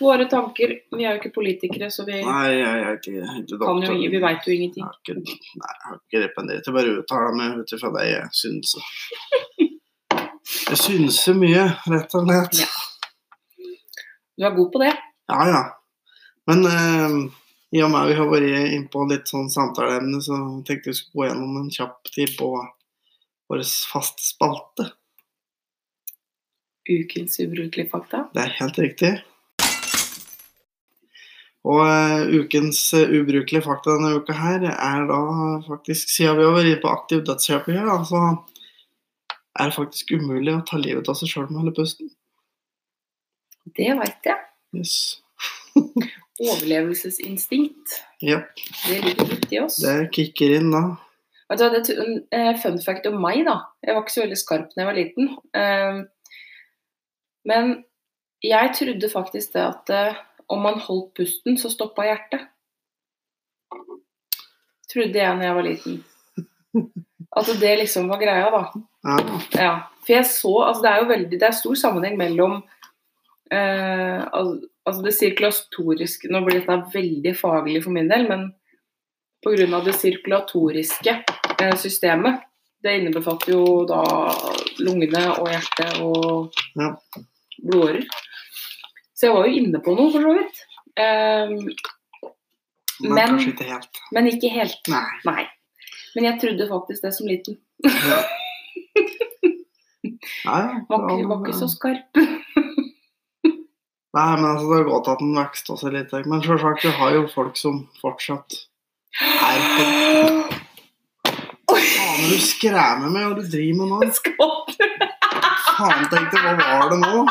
Våre tanker Vi er jo ikke politikere, så vi Nei, jeg er ikke, jeg ikke kan jo. Vi veit jo Jeg ingenting. har ikke, nei, jeg har ikke grepet det. Jeg bare uttaler meg ut ifra det jeg synser. Jeg synser mye, rett og slett. Ja. Du er god på det. Ja, ja. Men eh, i og med vi har vært inne på litt sånn samtaleemne, så tenkte vi skulle gå gjennom en kjapp tid på vår faste spalte. Ukens ubrukelige fakta. Det er helt riktig. Og uh, ukens uh, ubrukelige fakta denne uka her er da faktisk, siden vi har vært på aktiv dødshjelp i da, så er det faktisk umulig å ta livet av seg sjøl med å holde pusten. Det veit jeg. Yes. Overlevelsesinstinkt. Ja, Det ligger litt i oss. det kicker inn da. Vet du det er en eh, fun fact om meg, da. Jeg var ikke så veldig skarp da jeg var liten. Eh, Men jeg trodde faktisk det at eh, om man holdt pusten, så stoppa hjertet. Trodde jeg da jeg var liten. At det liksom var greia, da. Ja, Ja. For jeg så Altså, det er jo veldig Det er stor sammenheng mellom eh, al- Altså det sirkulatoriske Nå blir dette veldig faglig for min del, men pga. det sirkulatoriske eh, systemet Det innebefatter jo da lungene og hjertet og Ja. blodårer. Så jeg var jo inne på noe, for så vidt. Um, men, Men- kanskje ikke helt. men ikke helt. Nei. Nei. Men jeg trodde faktisk det som liten. Ja. Nei. Var ikke, var ikke så skarp. Nei, men altså, det er godt at den vokste også litt. Men selvsagt, vi har jo folk som fortsatt er på Faen, du skremmer meg, og du driver med. Skål! Faen, tenkte hva var det nå?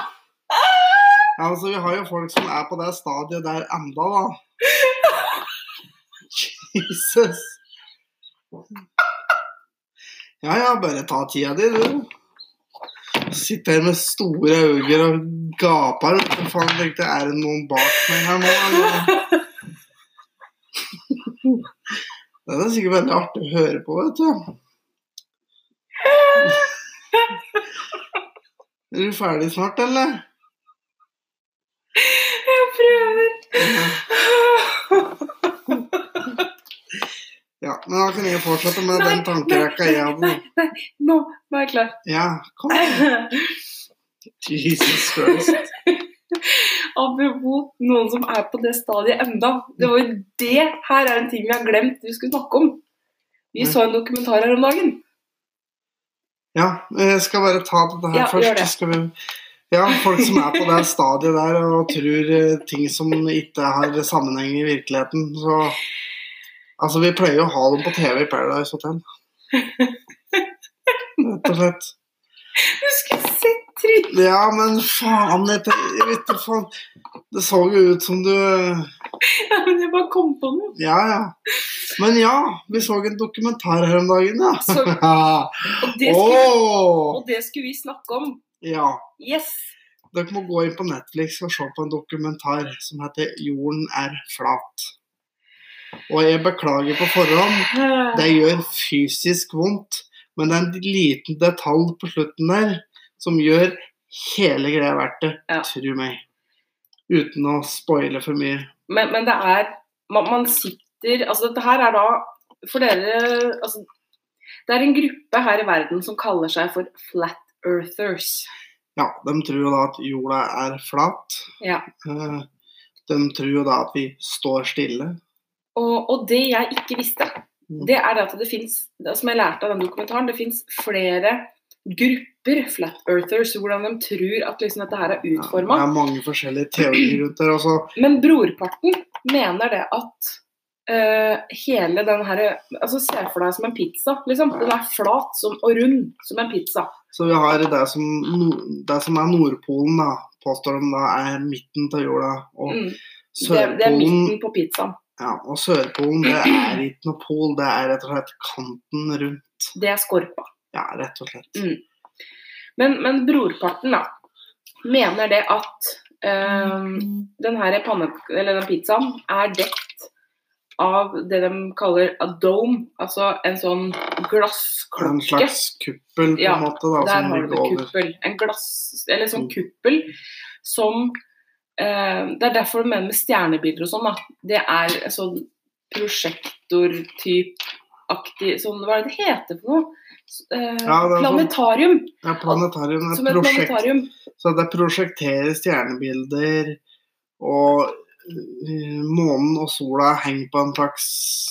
Ja, altså, vi har jo folk som er på det stadiet der enda, da. Jesus. Ja, ja, bare ta tida di, du. Sitter her med store øyne og gaper. Hva faen, tenkte jeg, er det noen bak meg her nå? Det er sikkert veldig artig å høre på, vet du. Er du ferdig snart, eller? Jeg prøver. Ja, men da kan jeg fortsette med Nei, den tankerekka jeg hadde. Nei, nei, nå er jeg klar. Ja, kom. Jesus Christ. Apropos noen som er på det stadiet enda. Det var jo det her er en ting vi har glemt vi skulle snakke om. Vi Mm. så en dokumentar her om dagen. Ja, jeg skal bare ta dette her Ja, først. det. Vi... Ja, folk som er på det stadiet der og tror eh, ting som ikke har sammenheng i virkeligheten. Så Altså, vi pleier å ha dem på TV i Paradise Hotel. Rett og slett. Du skulle sett trynet! Ja, men faen, jeg vet ikke, faen. Det så jo ut som du Ja, men jeg bare kom på noe. Ja, ja. Men ja, vi så en dokumentar her om dagen, ja. Så, og, det skulle, oh! og det skulle vi snakke om. Ja. Yes! Dere må gå inn på Netflix og se på en dokumentar som heter 'Jorden er flat'. Og jeg beklager på forhånd. Det gjør fysisk vondt, men det er en liten detalj på slutten der som gjør hele greia verdt det, Ja. tro meg. Uten å spoile for mye. Men, men det er man, man sitter Altså, dette her er da For dere altså, Det er en gruppe her i verden som kaller seg for flat earthers. Ja, de tror jo da at jorda er flat. Ja. Eh, De tror jo da at vi står stille. Og, og det jeg ikke visste, Mm. det er at det fins Som jeg lærte av den dokumentaren, det fins flere grupper flat earthers, hvordan de tror at liksom dette her er Ja, det er mange forskjellige teorier rundt der. Også. Men brorparten mener det at uh, hele den her Altså Se for deg som en pizza. liksom. Den er flat som, og rund som en pizza. så vi har det som, det som er Nordpolen, da, påstår de da er midten av jorda. Og Mm. Det, det er midten på pizzaen. Ja, og Sørpolen det er ikke noe pol, det er rett og slett kanten rundt. Det er skorpa. Ja, rett og slett. Mm. Men, men brorparten da, mener det at øh, den her panne, eller den pizzaen er dekt av det de kaller a dome, altså en sånn glassklokke. En slags kuppel, på Ja, en måte, da, Der som du ligger over. kuppel. En glass, eller sånn Mm. kuppel som Det er derfor du mener med stjernebilder og sånn. Det er sånn prosjektortyp-aktig sånn, Hva er det det heter for noe? Eh, Ja, det er sånn- planetarium. Ja, planetarium. Som Et prosjekt. planetarium. Så det prosjekterer stjernebilder, og eh, månen og sola henger på en slags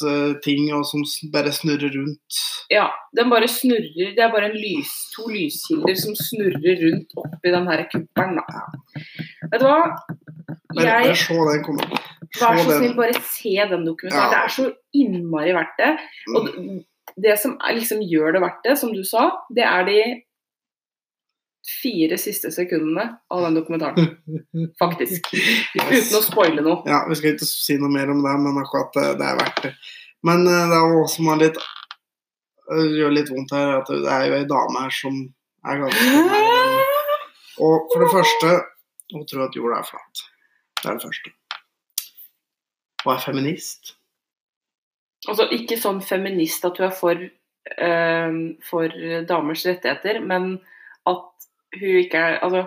eh, ting og som bare snurrer rundt. Ja, den bare snurrer. Det er bare en lys, to lyskilder som snurrer rundt oppi den her kuppelen. Vet du hva? Jeg, bare se den komme. vær så snill, bare se den dokumentaren. Ja. Det er så innmari verdt det. Og Mm. det- som liksom gjør det verdt det, som du sa, det er de fire siste sekundene av den dokumentaren. Faktisk. Yes. Uten å spoile noe. Ja, Vi skal ikke si noe mer om det, men akkurat det, er verdt det. Men eh, det er også som er litt gjør litt vondt her, at det er jo ei dame her som er ganske. Og for det første hun tror at jorda er flat. Det er det første. Hun er feminist. Altså ikke sånn feminist at hun er for, uh, for damers rettigheter, men at hun ikke er Altså,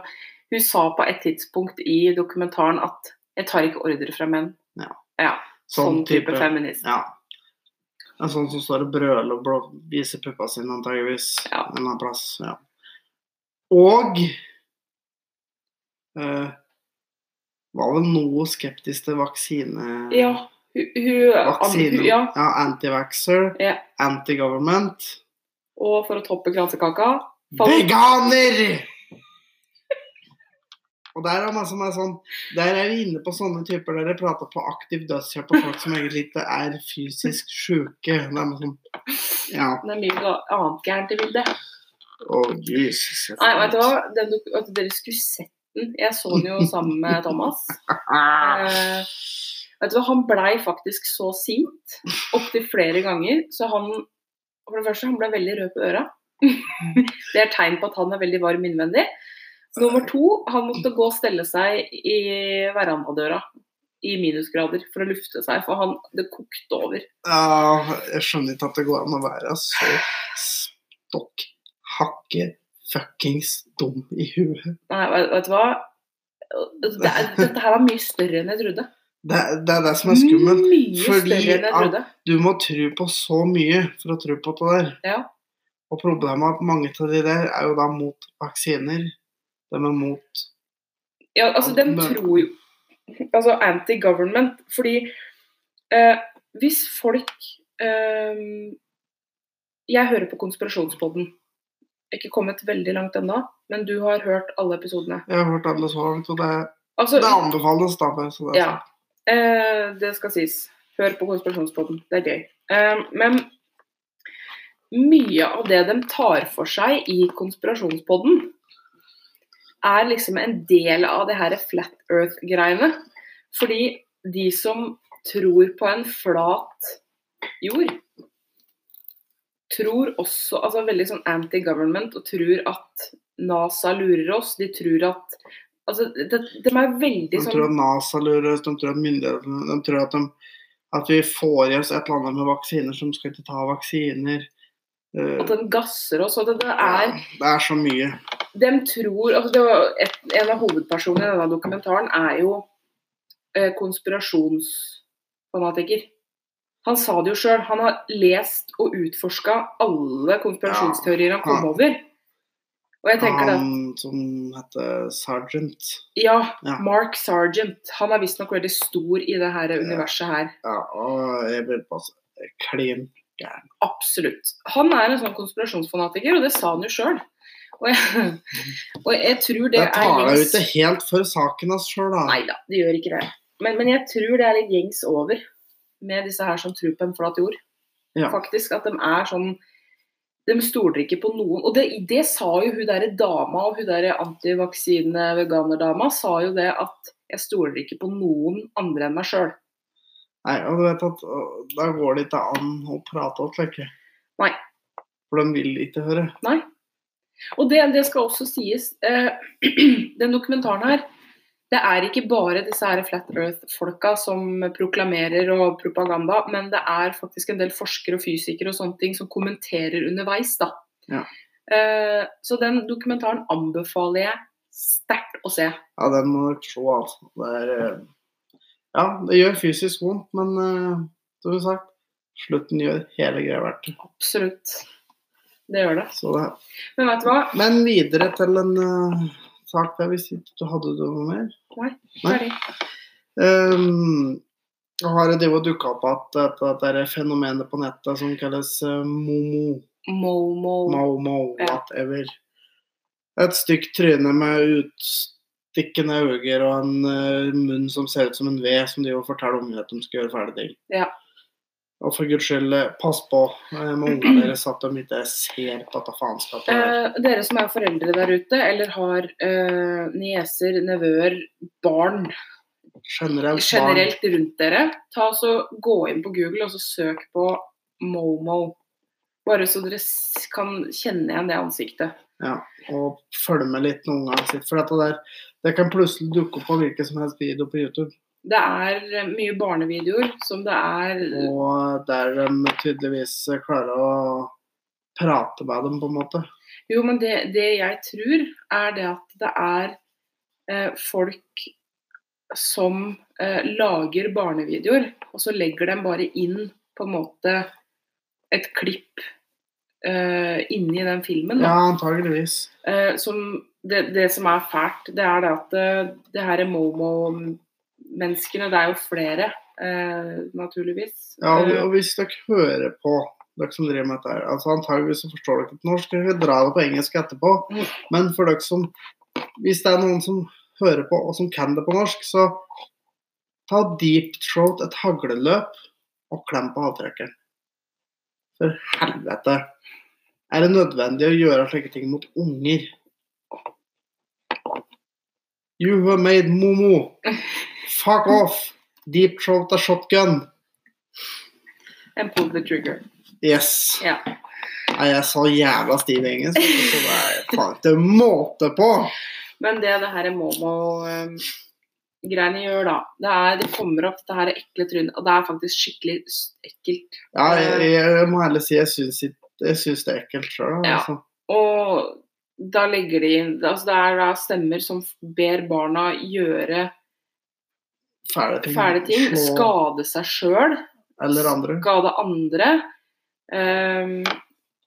hun sa på et tidspunkt i dokumentaren at 'jeg tar ikke ordre fra menn'. Ja. ja sånn, type, feminist. Ja. En sånn som står og brøler og blå, viser puppa sine, antageligvis. Ja. En annen plass. Ja. Og øh, var vel noe skeptisk til vaksine... Ja, hun, hun, Vaksine. hun ja, Ja, anti-vaxxer, Ja. anti-government. Og for å toppe kransekaka Veganer! Og der er, man som er sånn, der er vi inne på sånne typer der dere prater på aktiv dødshjelp på folk som egentlig ikke er fysisk syke. Det er sånn, ja, Det er mye annet gærent i bildet. å Jesus. Nei, vet du hva? Den, at dere skulle sett den. Jeg så den jo sammen med Thomas. Eh, vet du hva, Han blei faktisk så sint opptil flere ganger, så han For det første, han ble veldig rød på øra. Det er tegn på at han er veldig varm innvendig. Nummer to, han måtte gå og stelle seg i verandadøra i minusgrader for å lufte seg, for han, det kokte over. Ja, jeg skjønner ikke at det går an å være så stokk hakke fuckings dum i huet. Nei, vet, vet du hva? Det dette her var mye større enn jeg trodde. Det, det er det som er skummelt. Mye fordi at-. Du må tro på så mye for å tro på det der. Ja. Og problemet er at mange av de der er jo da mot vaksiner. De er mot Ja, altså, de tror jo Altså anti-government. Fordi eh, hvis folk eh, Jeg hører på Konspirasjonspodden. Ikke kommet veldig langt ennå, men du har hørt alle episodene. Jeg har hørt alle så langt, og det, Altså, det anbefales da. Så det ja. Eh, det skal sies. Hør på Konspirasjonspodden. Det er gøy. Eh, men mye av det de tar for seg i Konspirasjonspodden, er liksom en del av det her flat earth-greiene. Fordi de som tror på en flat jord, tror også Altså veldig sånn anti-government og tror at NASA lurer oss. De tror at Altså, de, de er veldig De sånn tror at NASA lurer oss, de tror at myndighetene De tror at, de, at vi får i oss et eller annet med vaksiner som skal ikke ta vaksiner. At den gasser oss. Og det, det er ja, det er så mye. De tror altså det var et, En av hovedpersonene i denne dokumentaren er jo eh, konspirasjonsfanatiker. Han sa det jo sjøl. Han har lest og utforska alle konspirasjonsteorier han kom over. Og jeg tenker Han som heter Sergeant. Ja, Ja. Mark Sargent. Han er visstnok veldig stor i det her universet her. Ja, og jeg blir passe klin gæren. Absolutt. Han er en sånn konspirasjonsfanatiker, og det sa han jo sjøl. Og, jeg- og jeg tror det Jeg tar deg jo gjengs- ikke helt for saken hans sjøl, da. Nei da, det gjør ikke det. Men, men jeg tror det er litt gjengs over med disse her som tror på en flat jord. Ja. Faktisk. At de er sånn De stoler ikke på noen. Og det, det sa jo hun derre dama og hun derre antivaksine-veganerdama sa jo det at jeg stoler ikke på noen andre enn meg sjøl. Nei, og du vet at da går det ikke an å prate om slike. Nei. For de vil ikke høre. Nei. Og det, det skal også sies. Eh, den dokumentaren her Det er ikke bare disse her Flat Earth-folka som proklamerer og propaganda, men det er faktisk en del forskere og fysikere og sånne ting som kommenterer underveis, da. Ja. Eh, så den dokumentaren anbefaler jeg sterkt å se. Ja, den må dere se, altså. Det er eh, Ja, det gjør fysisk vondt, men eh, som du sagt, slutten gjør hele greia verdt. Absolutt. Det gjør det. Så det. Men vet du hva? Men videre til en uh, sak der vi sitter. du hadde du noe mer. Nei, ferdig. Um, og har det jo dukka opp at dette, dette fenomenet på nettet som kalles uh, momo, Momo. momo, Ja. whatever. Et stygt tryne med utstikkende øyne og en uh, munn som ser ut som en ved, som de jo forteller om at de skal gjøre ferdig ting. Ja. Og for guds skyld, eh, pass på eh, med ungene deres at de ikke ser på dette faenskapet. Eh, dere som er foreldre der ute, eller har eh, nieser, nevøer, barn Generelt, barn. rundt dere, ta så gå inn på Google og så søk på Momo. Bare så dere kan kjenne igjen det ansiktet. Ja, og følge med litt noen ganger. For dette der, det kan plutselig dukke opp på hvilken som helst video på YouTube. Det er eh, mye barnevideoer som det er Og der de tydeligvis klarer å prate med dem, på en måte. Jo, men det, det jeg tror, er det at det er eh, folk som eh, lager barnevideoer, og så legger de bare inn på en måte et klipp eh, inni den filmen. Ja, antageligvis. Eh, som det, det som er fælt, det er det at det, det her er Momo-menneskene, det er jo flere, eh, naturligvis. Ja, og, hvis dere hører på, dere som driver med dette her, altså antageligvis så forstår dere ikke norsk, dere drar dra det på engelsk etterpå. Mm. Men for dere som, hvis det er noen som hører på og som kan det på norsk, så ta deep throat et hagleløp og klem på avtrekkeren. For helvete. Er det nødvendig å gjøre slike ting mot unger? You have made Momo. Fuck off. Deep throat a shotgun. and pull the trigger. Yes. Ja. Nei, jeg er så jævla stiv i engelsk, så det er faen ikke måte på. Men det det her Momo-greiene gjør da, det er det kommer opp dette her ekle trynet, og det er faktisk skikkelig ekkelt. Ja, jeg, jeg må ærlig si jeg syns, jeg syns det er ekkelt sjøl. Ja. Altså. Og da legger de inn altså Det er da stemmer som ber barna gjøre Fæle ting. fæle ting, skade seg sjøl, eller andre. skade andre. Um,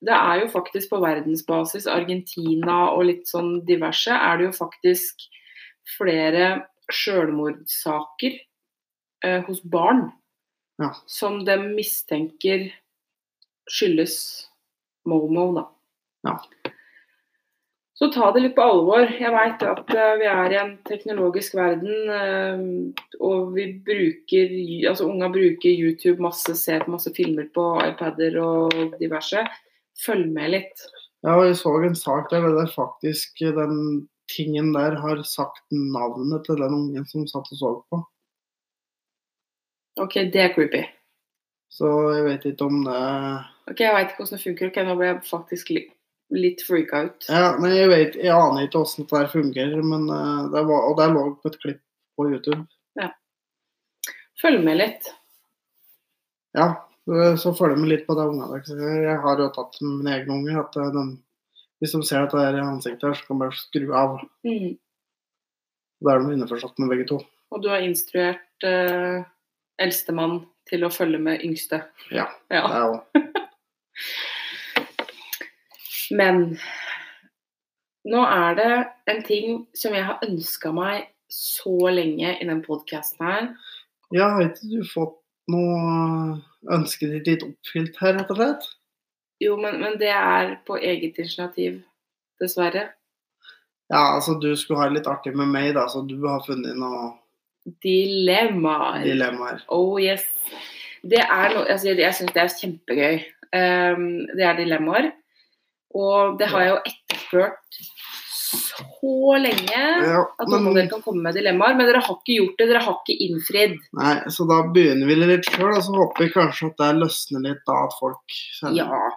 det er jo faktisk på verdensbasis, Argentina og litt sånn diverse, er det jo faktisk flere sjølmordssaker eh, hos barn Ja. som de mistenker skyldes Momo, da. Ja. Så ta det litt på alvor. Jeg veit at eh, vi er i en teknologisk verden, eh, og vi bruker Altså unga bruker YouTube masse, ser på masse filmer på iPader og diverse. Følg med litt. Ja, og jeg så en sak der er faktisk den tingen der har sagt navnet til den ungen som satt og så på. OK, det er creepy. Så jeg vet ikke om det Ok, Jeg veit ikke hvordan det funker. Ok, Nå ble jeg faktisk litt, litt freaka ut. Ja, men jeg vet, jeg aner ikke åssen det der fungerer, men eh, det var, og det lå på et klipp på YouTube. Følg med litt. Ja, eh, så følger vi litt på de ungene. Jeg har jo tatt mine egne unger. at eh, de, Hvis de ser dette det i ansiktet her, så kan de bare skru av. Mm. Da er de innforstått med begge to. Og du har instruert eh, eldstemann til å følge med yngste. Ja, Ja. det er jo Men nå er det en ting som jeg har ønska meg så lenge i den podkasten her. Ja, har ikke du fått noe ønsket ditt litt oppfylt her, rett og slett? Jo, men, men det er på eget initiativ, dessverre. Ja, altså du skulle ha det litt artig med meg, da, så du har funnet noe Dilemmaer. dilemmaer. Oh yes. Det er noe altså, Jeg, jeg syns det er kjempegøy. Um, det er dilemmaer. Og det har jeg jo etterspurt så lenge. Ja, At noen av dere kan komme med dilemmaer, men dere har ikke gjort det. Dere har ikke innfridd. nei, så da begynner vi litt sjøl, og så håper vi kanskje at det løsner litt, da, at folk sender. Ja.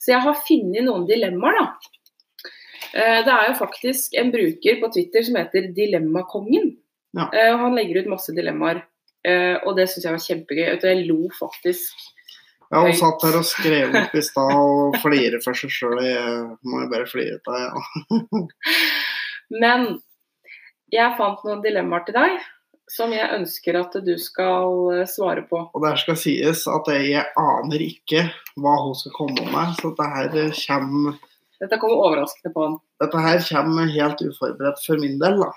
Så jeg har funnet noen dilemmaer, da. Eh, Det er jo faktisk en bruker på Twitter som heter Dilemmakongen. Ja. Eh, Han legger ut masse dilemmaer, eh, og det syns jeg var kjempegøy. Jeg lo faktisk. Ja, hun satt her og skrev opp i stad og flirer for seg sjøl. Jeg må jo bare flire av det. Ja. Men jeg fant noen dilemmaer til deg som jeg ønsker at du skal eh, svare på. Og der skal sies at jeg aner ikke hva hun skal komme med, så dette her kommer, Dette kommer overraskende på han. dette her kommer helt uforberedt for min del. da.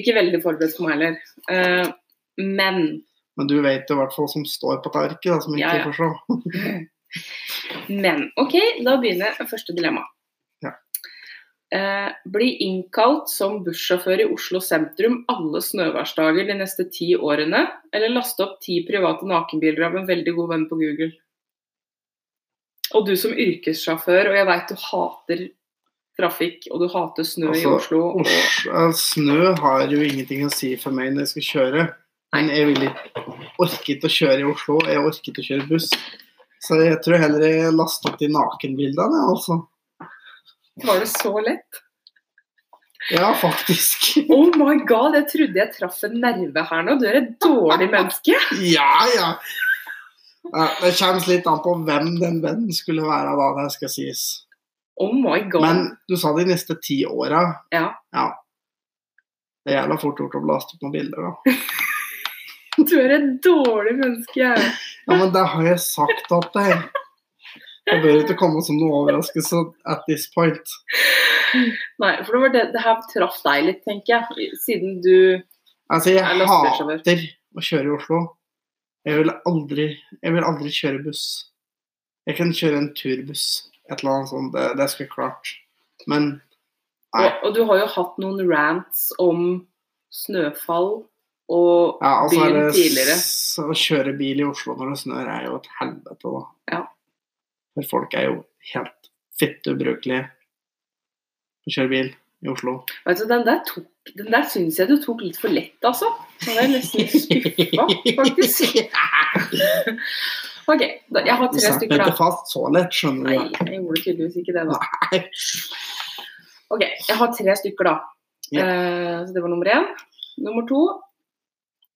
Ikke veldig forberedt for meg heller. Eh, men Men du vet i hvert fall som står på terket, som ikke Ja, ja. får se. Men OK, da begynner første dilemma. Ja. Eh, bli innkalt som bussjåfør i Oslo sentrum alle snøværsdager de neste ti årene, eller laste opp ti private nakenbilder av en veldig god venn på Google. Og du som yrkessjåfør, og jeg veit du hater trafikk, og du hater snø i Altså, Oslo. Og... Oslo, snø har jo ingenting å si for meg når jeg skal kjøre. Men jeg vil ikke, orket å kjøre i Oslo, jeg orket å kjøre buss. Så jeg tror heller jeg lasta de nakenbildene, altså. Var det så lett? Ja, faktisk. Oh my god, jeg trodde jeg traff en nerve her nå. Du er et dårlig menneske. Ja, ja. Ja, Det kommer litt an på hvem den vennen skulle være, da, det skal sies. Oh my god. Men du sa de neste ti åra. Ja. Ja. Det er jævla fort gjort å blaste opp noen bilder, da. Du er et dårlig menneske. Ja, men det har jeg sagt til er. Det bør ikke komme som noe overraskelse at this point. Nei, for det var det, det her traff deg litt, tenker jeg. Siden du Altså, jeg er hater å kjøre i Oslo. Jeg vil aldri, jeg vil aldri kjøre buss. Jeg kan kjøre en turbuss, et eller annet sånt, det, det skulle jeg klart. Men nei. og, og du har jo hatt noen rants om snøfall og Ja, altså er byen det tidligere. Å kjøre bil i Oslo når det snør, er jo et helvete, da. Ja. For folk er jo helt fittebrukelige å kjøre bil i Oslo. Vet du, den der, tok, den der syns jeg du tok litt for lett, altså. Er jeg nesten litt skuffa, faktisk. OK, da, jeg har Du tre stykker, stykker, ikke da. fast så lett, skjønner Nei, du. jeg gjorde tydeligvis ikke det, da. Nei. OK, jeg har tre stykker, da. Ja. Uh, så det var nummer én. Nummer to.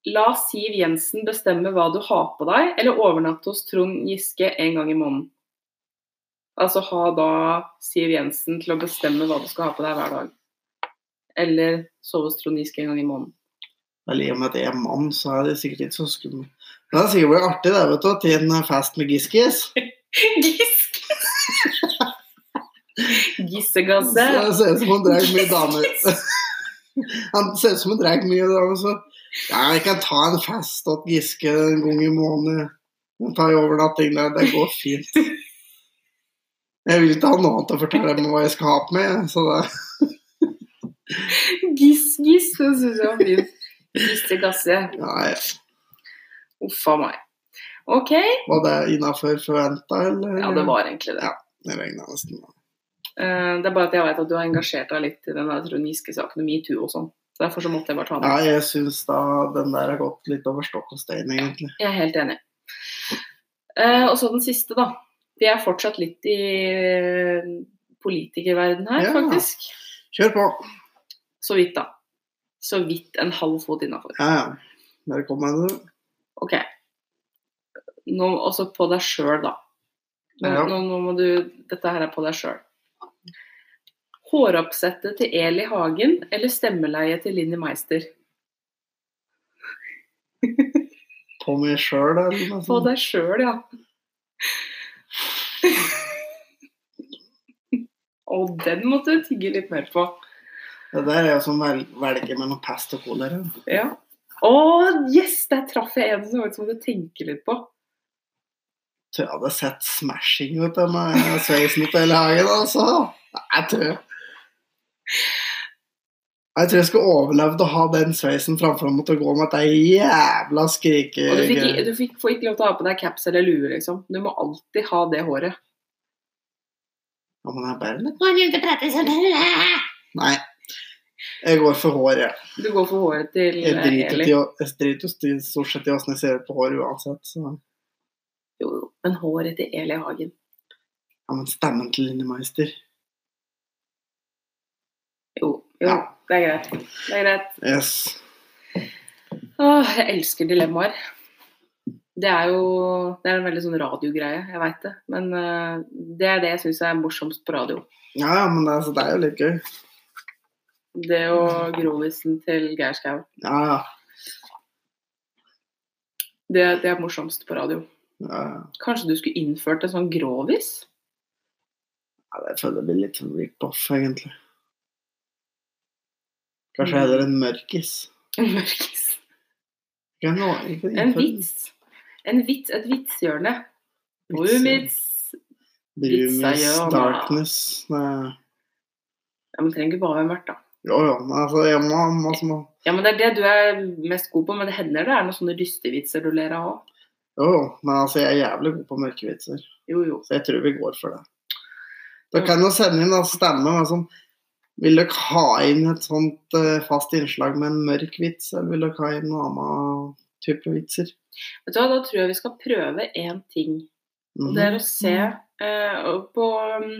La Siv Jensen bestemme hva du har på deg, eller overnatte hos Trond Giske en gang i måneden. Altså ha da Siv Jensen til å bestemme hva du skal ha på deg hver dag. Eller sove hos Trond Giske en gang i måneden. Vel, I og med at jeg er mann, så er det sikkert ikke så skummelt. Men det er sikkert blitt artig det, vet du, til en fest med Giskis. Giskis! Gissegasse. Det ser ut som han drar mye damer. Han ser ut som han drar mye damer, så jeg kan ta en fest hos Giske en gang i måneden. Tar en overnatting der, det går fint. Jeg vil ikke ha noe annet å fortelle meg hva jeg skal ha på meg, så det Giss, giss, det syns jeg var fint. Gissegasse. ja, ja. Uff a meg. OK. Var det innafor forventa, eller? Ja, det var egentlig det. Ja. Det regna nesten med. Eh, Det er bare at jeg vet at du har engasjert deg litt i den Trond Giske-saken og metoo og sånn. Så Derfor så måtte jeg bare ta den. Ja, jeg syns da den der har gått litt over stokk og stein, egentlig. Jeg er helt enig. Uh, og så den siste, da. Vi er fortsatt litt i eh, politikerverden her, Ja. faktisk. Kjør på. Så vidt, da. Så vidt en halv fot innafor. Ja, ja. Der kom jeg, du. OK. Nå også på deg sjøl, da. Nå, Ja. nå, nå må du Dette her er på deg sjøl. Håroppsettet til Eli Hagen eller stemmeleiet til Linni Meister? På meg sjøl, eller På deg sjøl, ja. Og den måtte du tygge litt mer på. Det der er jo som vel, velger mellom pest og kolera. Ja. Å, yes! Der traff jeg en som faktisk måtte tenke litt på. Jeg Tror jeg hadde sett smashing ut av meg sveisen til hele hagen, altså. Jeg tror Jeg tror jeg skulle overlevd å ha den sveisen framfor å måtte gå med det jævla skrike... Og du, fikk, du fikk, får ikke lov til å ha på deg caps eller lue, liksom. Du må alltid ha det håret. Ja, men jeg bare litt Må du ikke prate sånn? Nei. Jeg går for håret. Du går for håret til Eli. jeg driter jo stort sett i åssen jeg ser ut på håret uansett. Så. Jo, jo. Men håret til Eli Hagen. Ja, men stemmen til Linni Meister Jo, Ja. det er greit. Det er greit. Yes. Åh, jeg elsker dilemmaer. Det er jo det er en veldig sånn radiogreie, jeg veit det. Men uh, det er det jeg syns er morsomst på radio. Ja, men det, er- altså, det er jo litt gøy. Det og grovisen til Geir Skau. Ja, ja. Det, det er morsomst på radio. ja, ja. Kanskje du skulle innført en sånn grovis? Ja, Jeg føler det blir litt sånn rip-off, egentlig. Kanskje Mm. heller en mørkis. En mørkis. Ikke en, vits. En vits, et vitshjørne. Brumits. Vitsahjørne. darkness Nei. Ja, men trenger ikke bare være mørkt, da. Jo, jo. Men altså, jeg må, må, må Ja, men Det er det du er mest god på, men det hender det er noen sånne dystevitser du ler av òg. Jo, jo. Men altså, jeg er jævlig god på mørkevitser. Jo, jo. Så jeg tror vi går for det. Da kan du sende inn da, stemme. men Sånn, vil dere ha inn et sånt eh, fast innslag med en mørk vits, eller vil dere ha inn noen annen type vitser? Vet du hva, Da tror jeg vi skal prøve én ting. Og det er å se eh, på um,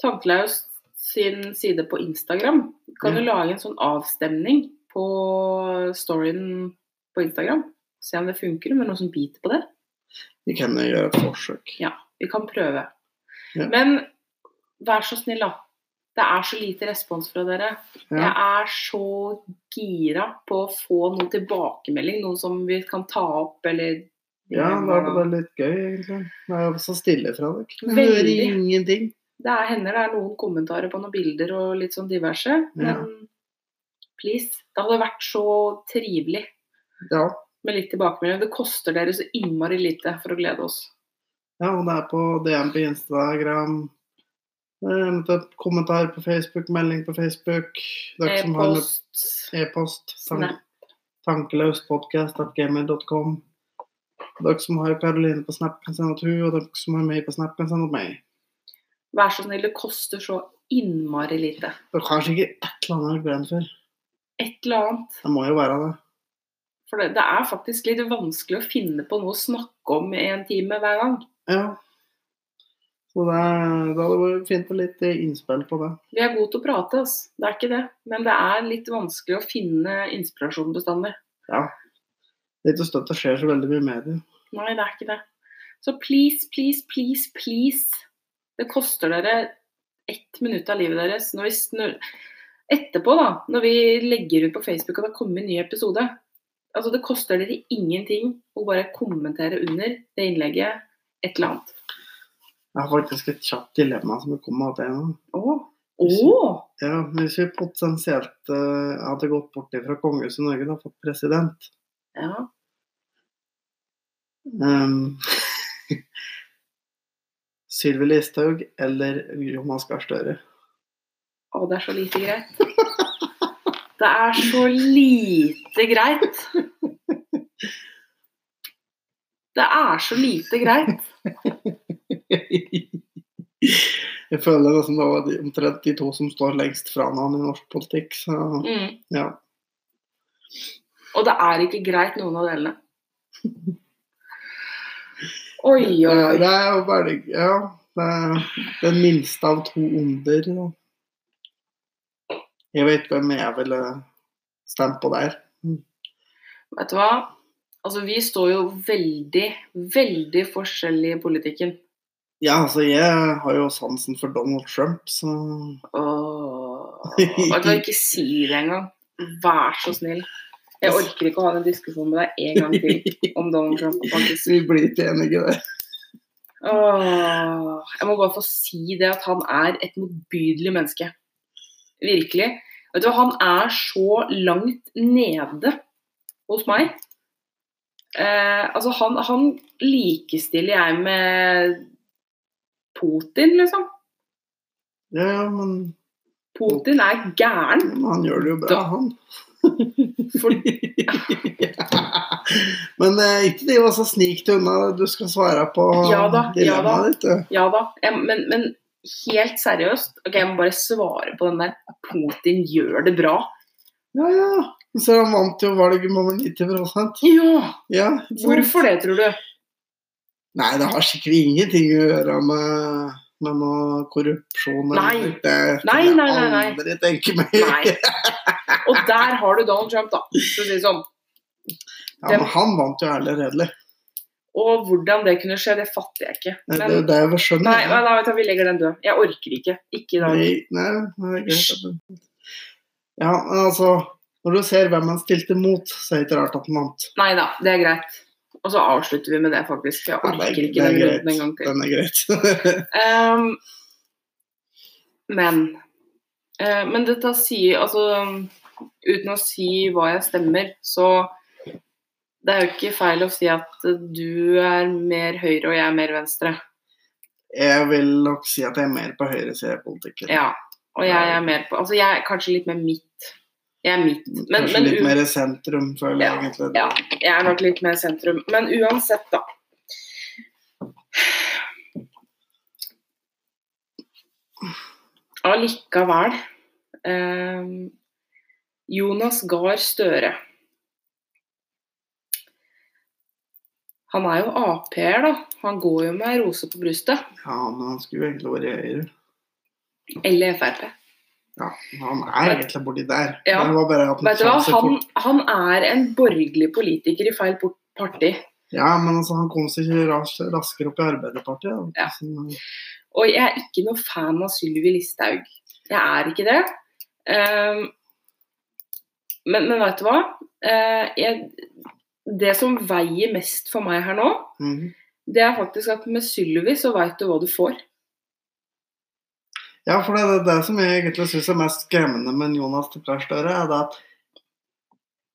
Tankelaus sin side på Instagram. Kan du lage en sånn avstemning på storyen på Instagram? Se om det funker, med noen som biter på det. Vi kan gjøre et forsøk. Ja, Vi kan prøve. Ja. Men vær så snill, da. Det er så lite respons fra dere. Jeg er så gira på å få noen tilbakemelding, noe som vi kan ta opp, eller Ja, da er det bare litt gøy, egentlig. Det er så stille fra dere. Jeg hører ingenting. Det er, hender det er noen kommentarer på noen bilder og litt sånn diverse, men Ja. please. Det hadde vært så trivelig Ja. med litt tilbakemelding. Det koster dere så innmari lite for å glede oss. ja, og det er på DM på Instagram. Eventuelt kommentar på Facebook, melding på Facebook. E-post. Snap. Tankeløspodkast.gmail.com. Dere som har Karoline på Snap, kan sende til hun, og dere som har meg på Snap, kan sende til meg. Vær så snill, det koster så innmari lite. Dere har sikkert et eller annet dere brenner for. Et eller annet. Det må jo være det. For det, det er faktisk litt vanskelig å finne på noe å snakke om i en time hver gang. Ja. Så det, det hadde vært fint med litt innspill på det. Vi er gode til å prate, altså. det er ikke det. Men det er litt vanskelig å finne inspirasjon bestandig. Ja. Det er ikke støtt det skjer så veldig mye med det. Nei, det er ikke det. Så please, please, please, please. Det koster dere ett minutt av livet deres. Når vi, snur... etterpå, da, når vi legger ut på Facebook at det kommer en ny episode altså Det koster dere ingenting å bare kommentere under det innlegget et eller annet. Jeg har faktisk et kjapt dilemma som jeg kom med. Å! Å! Ja, hvis vi potensielt uh, hadde gått bort fra kongehuset i Norge og fått president Ja. um, Sylvi Listhaug eller Jonas Gahr Støre? Å, det er så lite greit. Det er så lite greit. Det er så lite greit. Jeg føler det som det var de, omtrent de to som står lengst fra hverandre i norsk politikk. Så Mm. ja. Og det er ikke greit, noen av delene. Oi, oi, Det, det er jo bare Ja. Det er den minste av to onder. Da. Jeg vet hvem jeg ville stemt på der. Vet du hva? Altså, vi står jo veldig, veldig forskjellig i politikken. Ja, altså, jeg har jo sansen for Donald Trump, så Åh. Vet du hva, ikke si det engang. Vær så snill. Jeg orker ikke å ha den diskusjonen med deg en gang til om Donald Trump. faktisk. Vi blir ikke enige der. Åh, jeg må bare få si det at han er et motbydelig menneske. Virkelig. Vet du hva, han er så langt nede hos meg. Eh, altså, han, han likestiller jeg med Putin, liksom. Ja, ja, men Putin er gæren. men han gjør det jo bra, han. For, Men eh, ikke driv og så snik deg unna. Du skal svare på Ja da, ja dilemmaet ditt. du. ja da. Jeg, men, men helt seriøst, ok, jeg må bare svare på den der. Putin gjør det bra. Ja, ja. Så han vant jo valget med over 90 Ja, Ja, hvorfor det, tror du? Nei, det har sikkert ingenting å gjøre med med noe korrupsjon. Nei. eller- Det Nei, nei, nei, nei, jeg nei. aldri tenke meg. Nei. Og der har du Donald Trump, da. For å si det sånn. Ja, men han vant jo ærlig og redelig. Og hvordan det kunne skje, det fatter jeg ikke. Men, det, det er skjønner nei, nei, nei, du, vi legger den død. Jeg orker ikke. Ikke i dag. Nei, nei, nei, det er greit. Ja, men altså Når du ser hvem han stilte mot, så er det ikke rart at han vant. Nei da, det er greit. Og så avslutter vi med det, faktisk. Jeg Ja, er- orker ikke den runden en gang til. Den er greit. um, men uh, Men dette sier Altså, uten å si hva jeg stemmer, så det er jo ikke feil å si at du er mer høyre og jeg er mer venstre. Jeg vil nok si at jeg er mer på høyresida i politikken. Ja. Og jeg er mer på Altså, jeg er kanskje litt mer midt. Jeg er midt. Men, Kanskje men litt mer sentrum, føler jeg Ja, egentlig. Ja, jeg er nok litt mer sentrum. Men uansett, da. Allikevel eh, Jonas Gahr Støre. Han er jo Ap-er, da. Han går jo med rose på brystet. Ja, men han skulle jo egentlig vært. Eller Frp. Ja, han er egentlig borti der. Ja. Han, han er en borgerlig politiker i feil parti. Ja, men altså, han kom seg ikke ras raskere opp i Arbeiderpartiet. Ja. Og jeg er ikke noe fan av Sylvi Listhaug. Jeg er ikke det. Um, men, men vet du hva? Uh, jeg, det som veier mest for meg her nå, mhm. det er faktisk at med Sylvi så veit du hva du får. Ja, for det er det som jeg egentlig syns er mest skremmende med Jonas Tepler Støre, er det at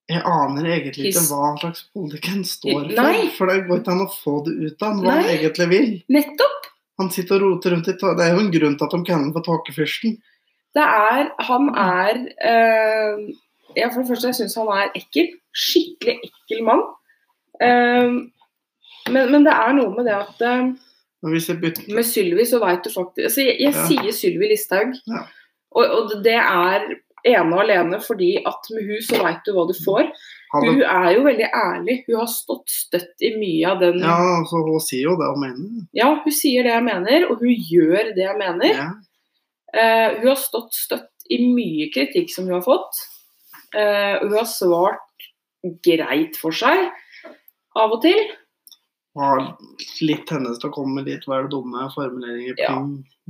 jeg aner egentlig ikke hva slags politikk han står for. Nei. For det går ikke an å få det ut av han hva han egentlig vil. Nettopp! Han sitter og roter rundt i Det er jo en grunn til at de kaller ham for tåkefyrsten. Det er Han er øh, ja, For det første, jeg syns han er ekkel. Skikkelig ekkel mann. Uh, men, men det er noe med det at jeg bytter Med Sylvi så veit du faktisk altså Jeg, jeg Ja. sier Sylvi Listhaug, Ja. og, og det er ene og alene fordi at med hun så veit du hva du får. hadde, Hun er jo veldig ærlig. Hun har stått støtt i mye av den Ja, altså, hun sier jo det hun mener. Ja, hun sier det jeg mener, og hun gjør det jeg mener. Ja. Uh, hun har stått støtt i mye kritikk som hun har fått. Uh, hun har svart greit for seg av og til. Har litt hennes til å komme med litt vel dumme formuleringer på Ja.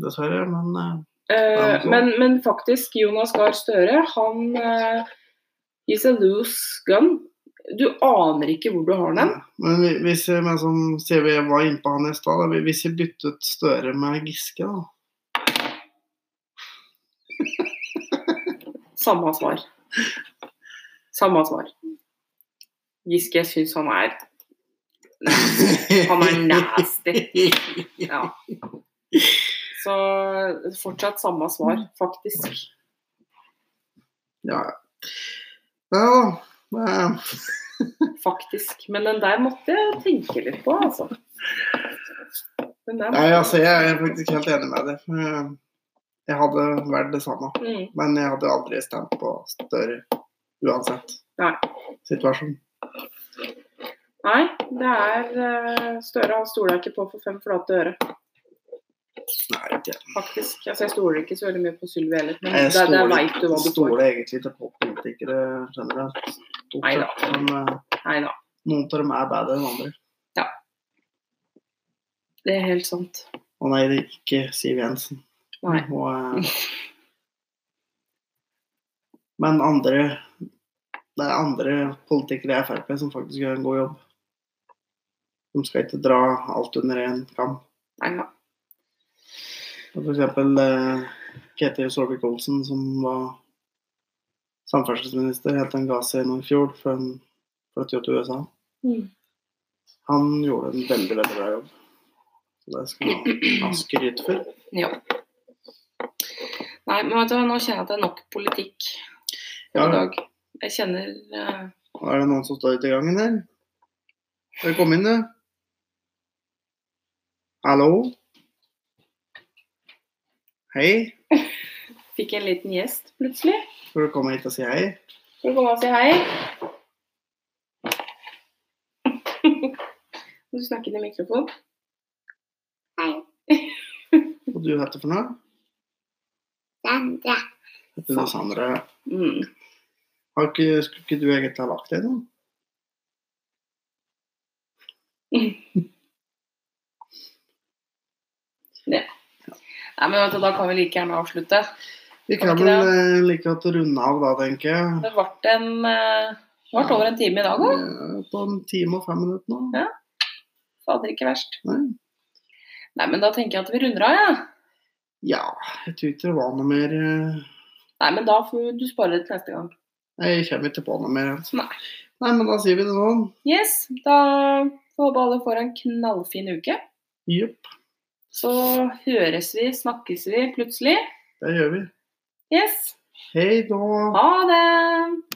dessverre. Men eh, Eh, men, men faktisk, Jonas Gahr Støre, han eh, is a loose gun. Du aner ikke hvor du har den. Men hvis jeg, men som sier vi var innpå han i stad, hvis vi byttet Støre med Giske, da. Samme svar. Samme svar. Giske, jeg syns han er Han er nasty. Ja. Så fortsatt samme svar, faktisk. Ja. ja ja. Faktisk. Men den der måtte jeg tenke litt på, altså. Der Nei, altså, jeg er faktisk helt enig med deg. Jeg hadde vært det samme. Mm. Men jeg hadde aldri stemt på Støre uansett Nei. situasjon. Nei, det er eh, Støre han stoler jeg ikke på for fem flate øre, Nei, ikke. faktisk. Altså, jeg stoler ikke så veldig mye på Sylvi heller, men Jeg der, der veit du hva du stoler egentlig ikke på politikere generelt. Men eh, noen av dem er bedre enn andre. Ja. det er helt sant. Og nei, det er ikke Siv Jensen. Nei. Og, eh, men andre Det er andre politikere i Frp som faktisk gjør en god jobb. De skal ikke dra alt under én kam. Nei da. Eksempel eh, Ketil Solvik-Olsen, som var samferdselsminister helt til han ga seg i fjor, før han flyttet til USA. Mm. Han gjorde en veldig, veldig bra jobb. Så det skal han ha skryt for. Ja. Nei, men vet du hva, nå kjenner jeg at det er nok politikk i Ja. dag. Jeg kjenner uh... Er det noen som står ute i gangen her? Vi komme inn, du? Hallo? Hei? Fikk en liten gjest plutselig. Får du komme hit og si hei? Får du komme og si hei? Du snakker inn i mikrofonen. Hei. Og du heter for noe? Sandra. Heter du Sandra? Mm. Har ikke, skulle ikke du egentlig ha lagt deg noe? Nei, men du, Da kan vi like gjerne avslutte. Vi Kan vel eh, like godt runde av da, tenker jeg. Det ble en eh, det ble over en time i dag òg. Eh, På en time og fem minutter nå. Ja. Fader, ikke verst. Nei. Nei, men da tenker jeg at vi runder av, ja. Ja, jeg tror ikke det var noe mer eh, Nei, men da får du spare det til neste gang. Jeg kommer ikke på noe mer. Altså. Nei. Nei, men da sier vi det sånn. Yes, da får håpe alle får en knallfin uke. Jepp, Så høres vi, snakkes vi plutselig. det gjør vi. Yes. Hei da. Ha det!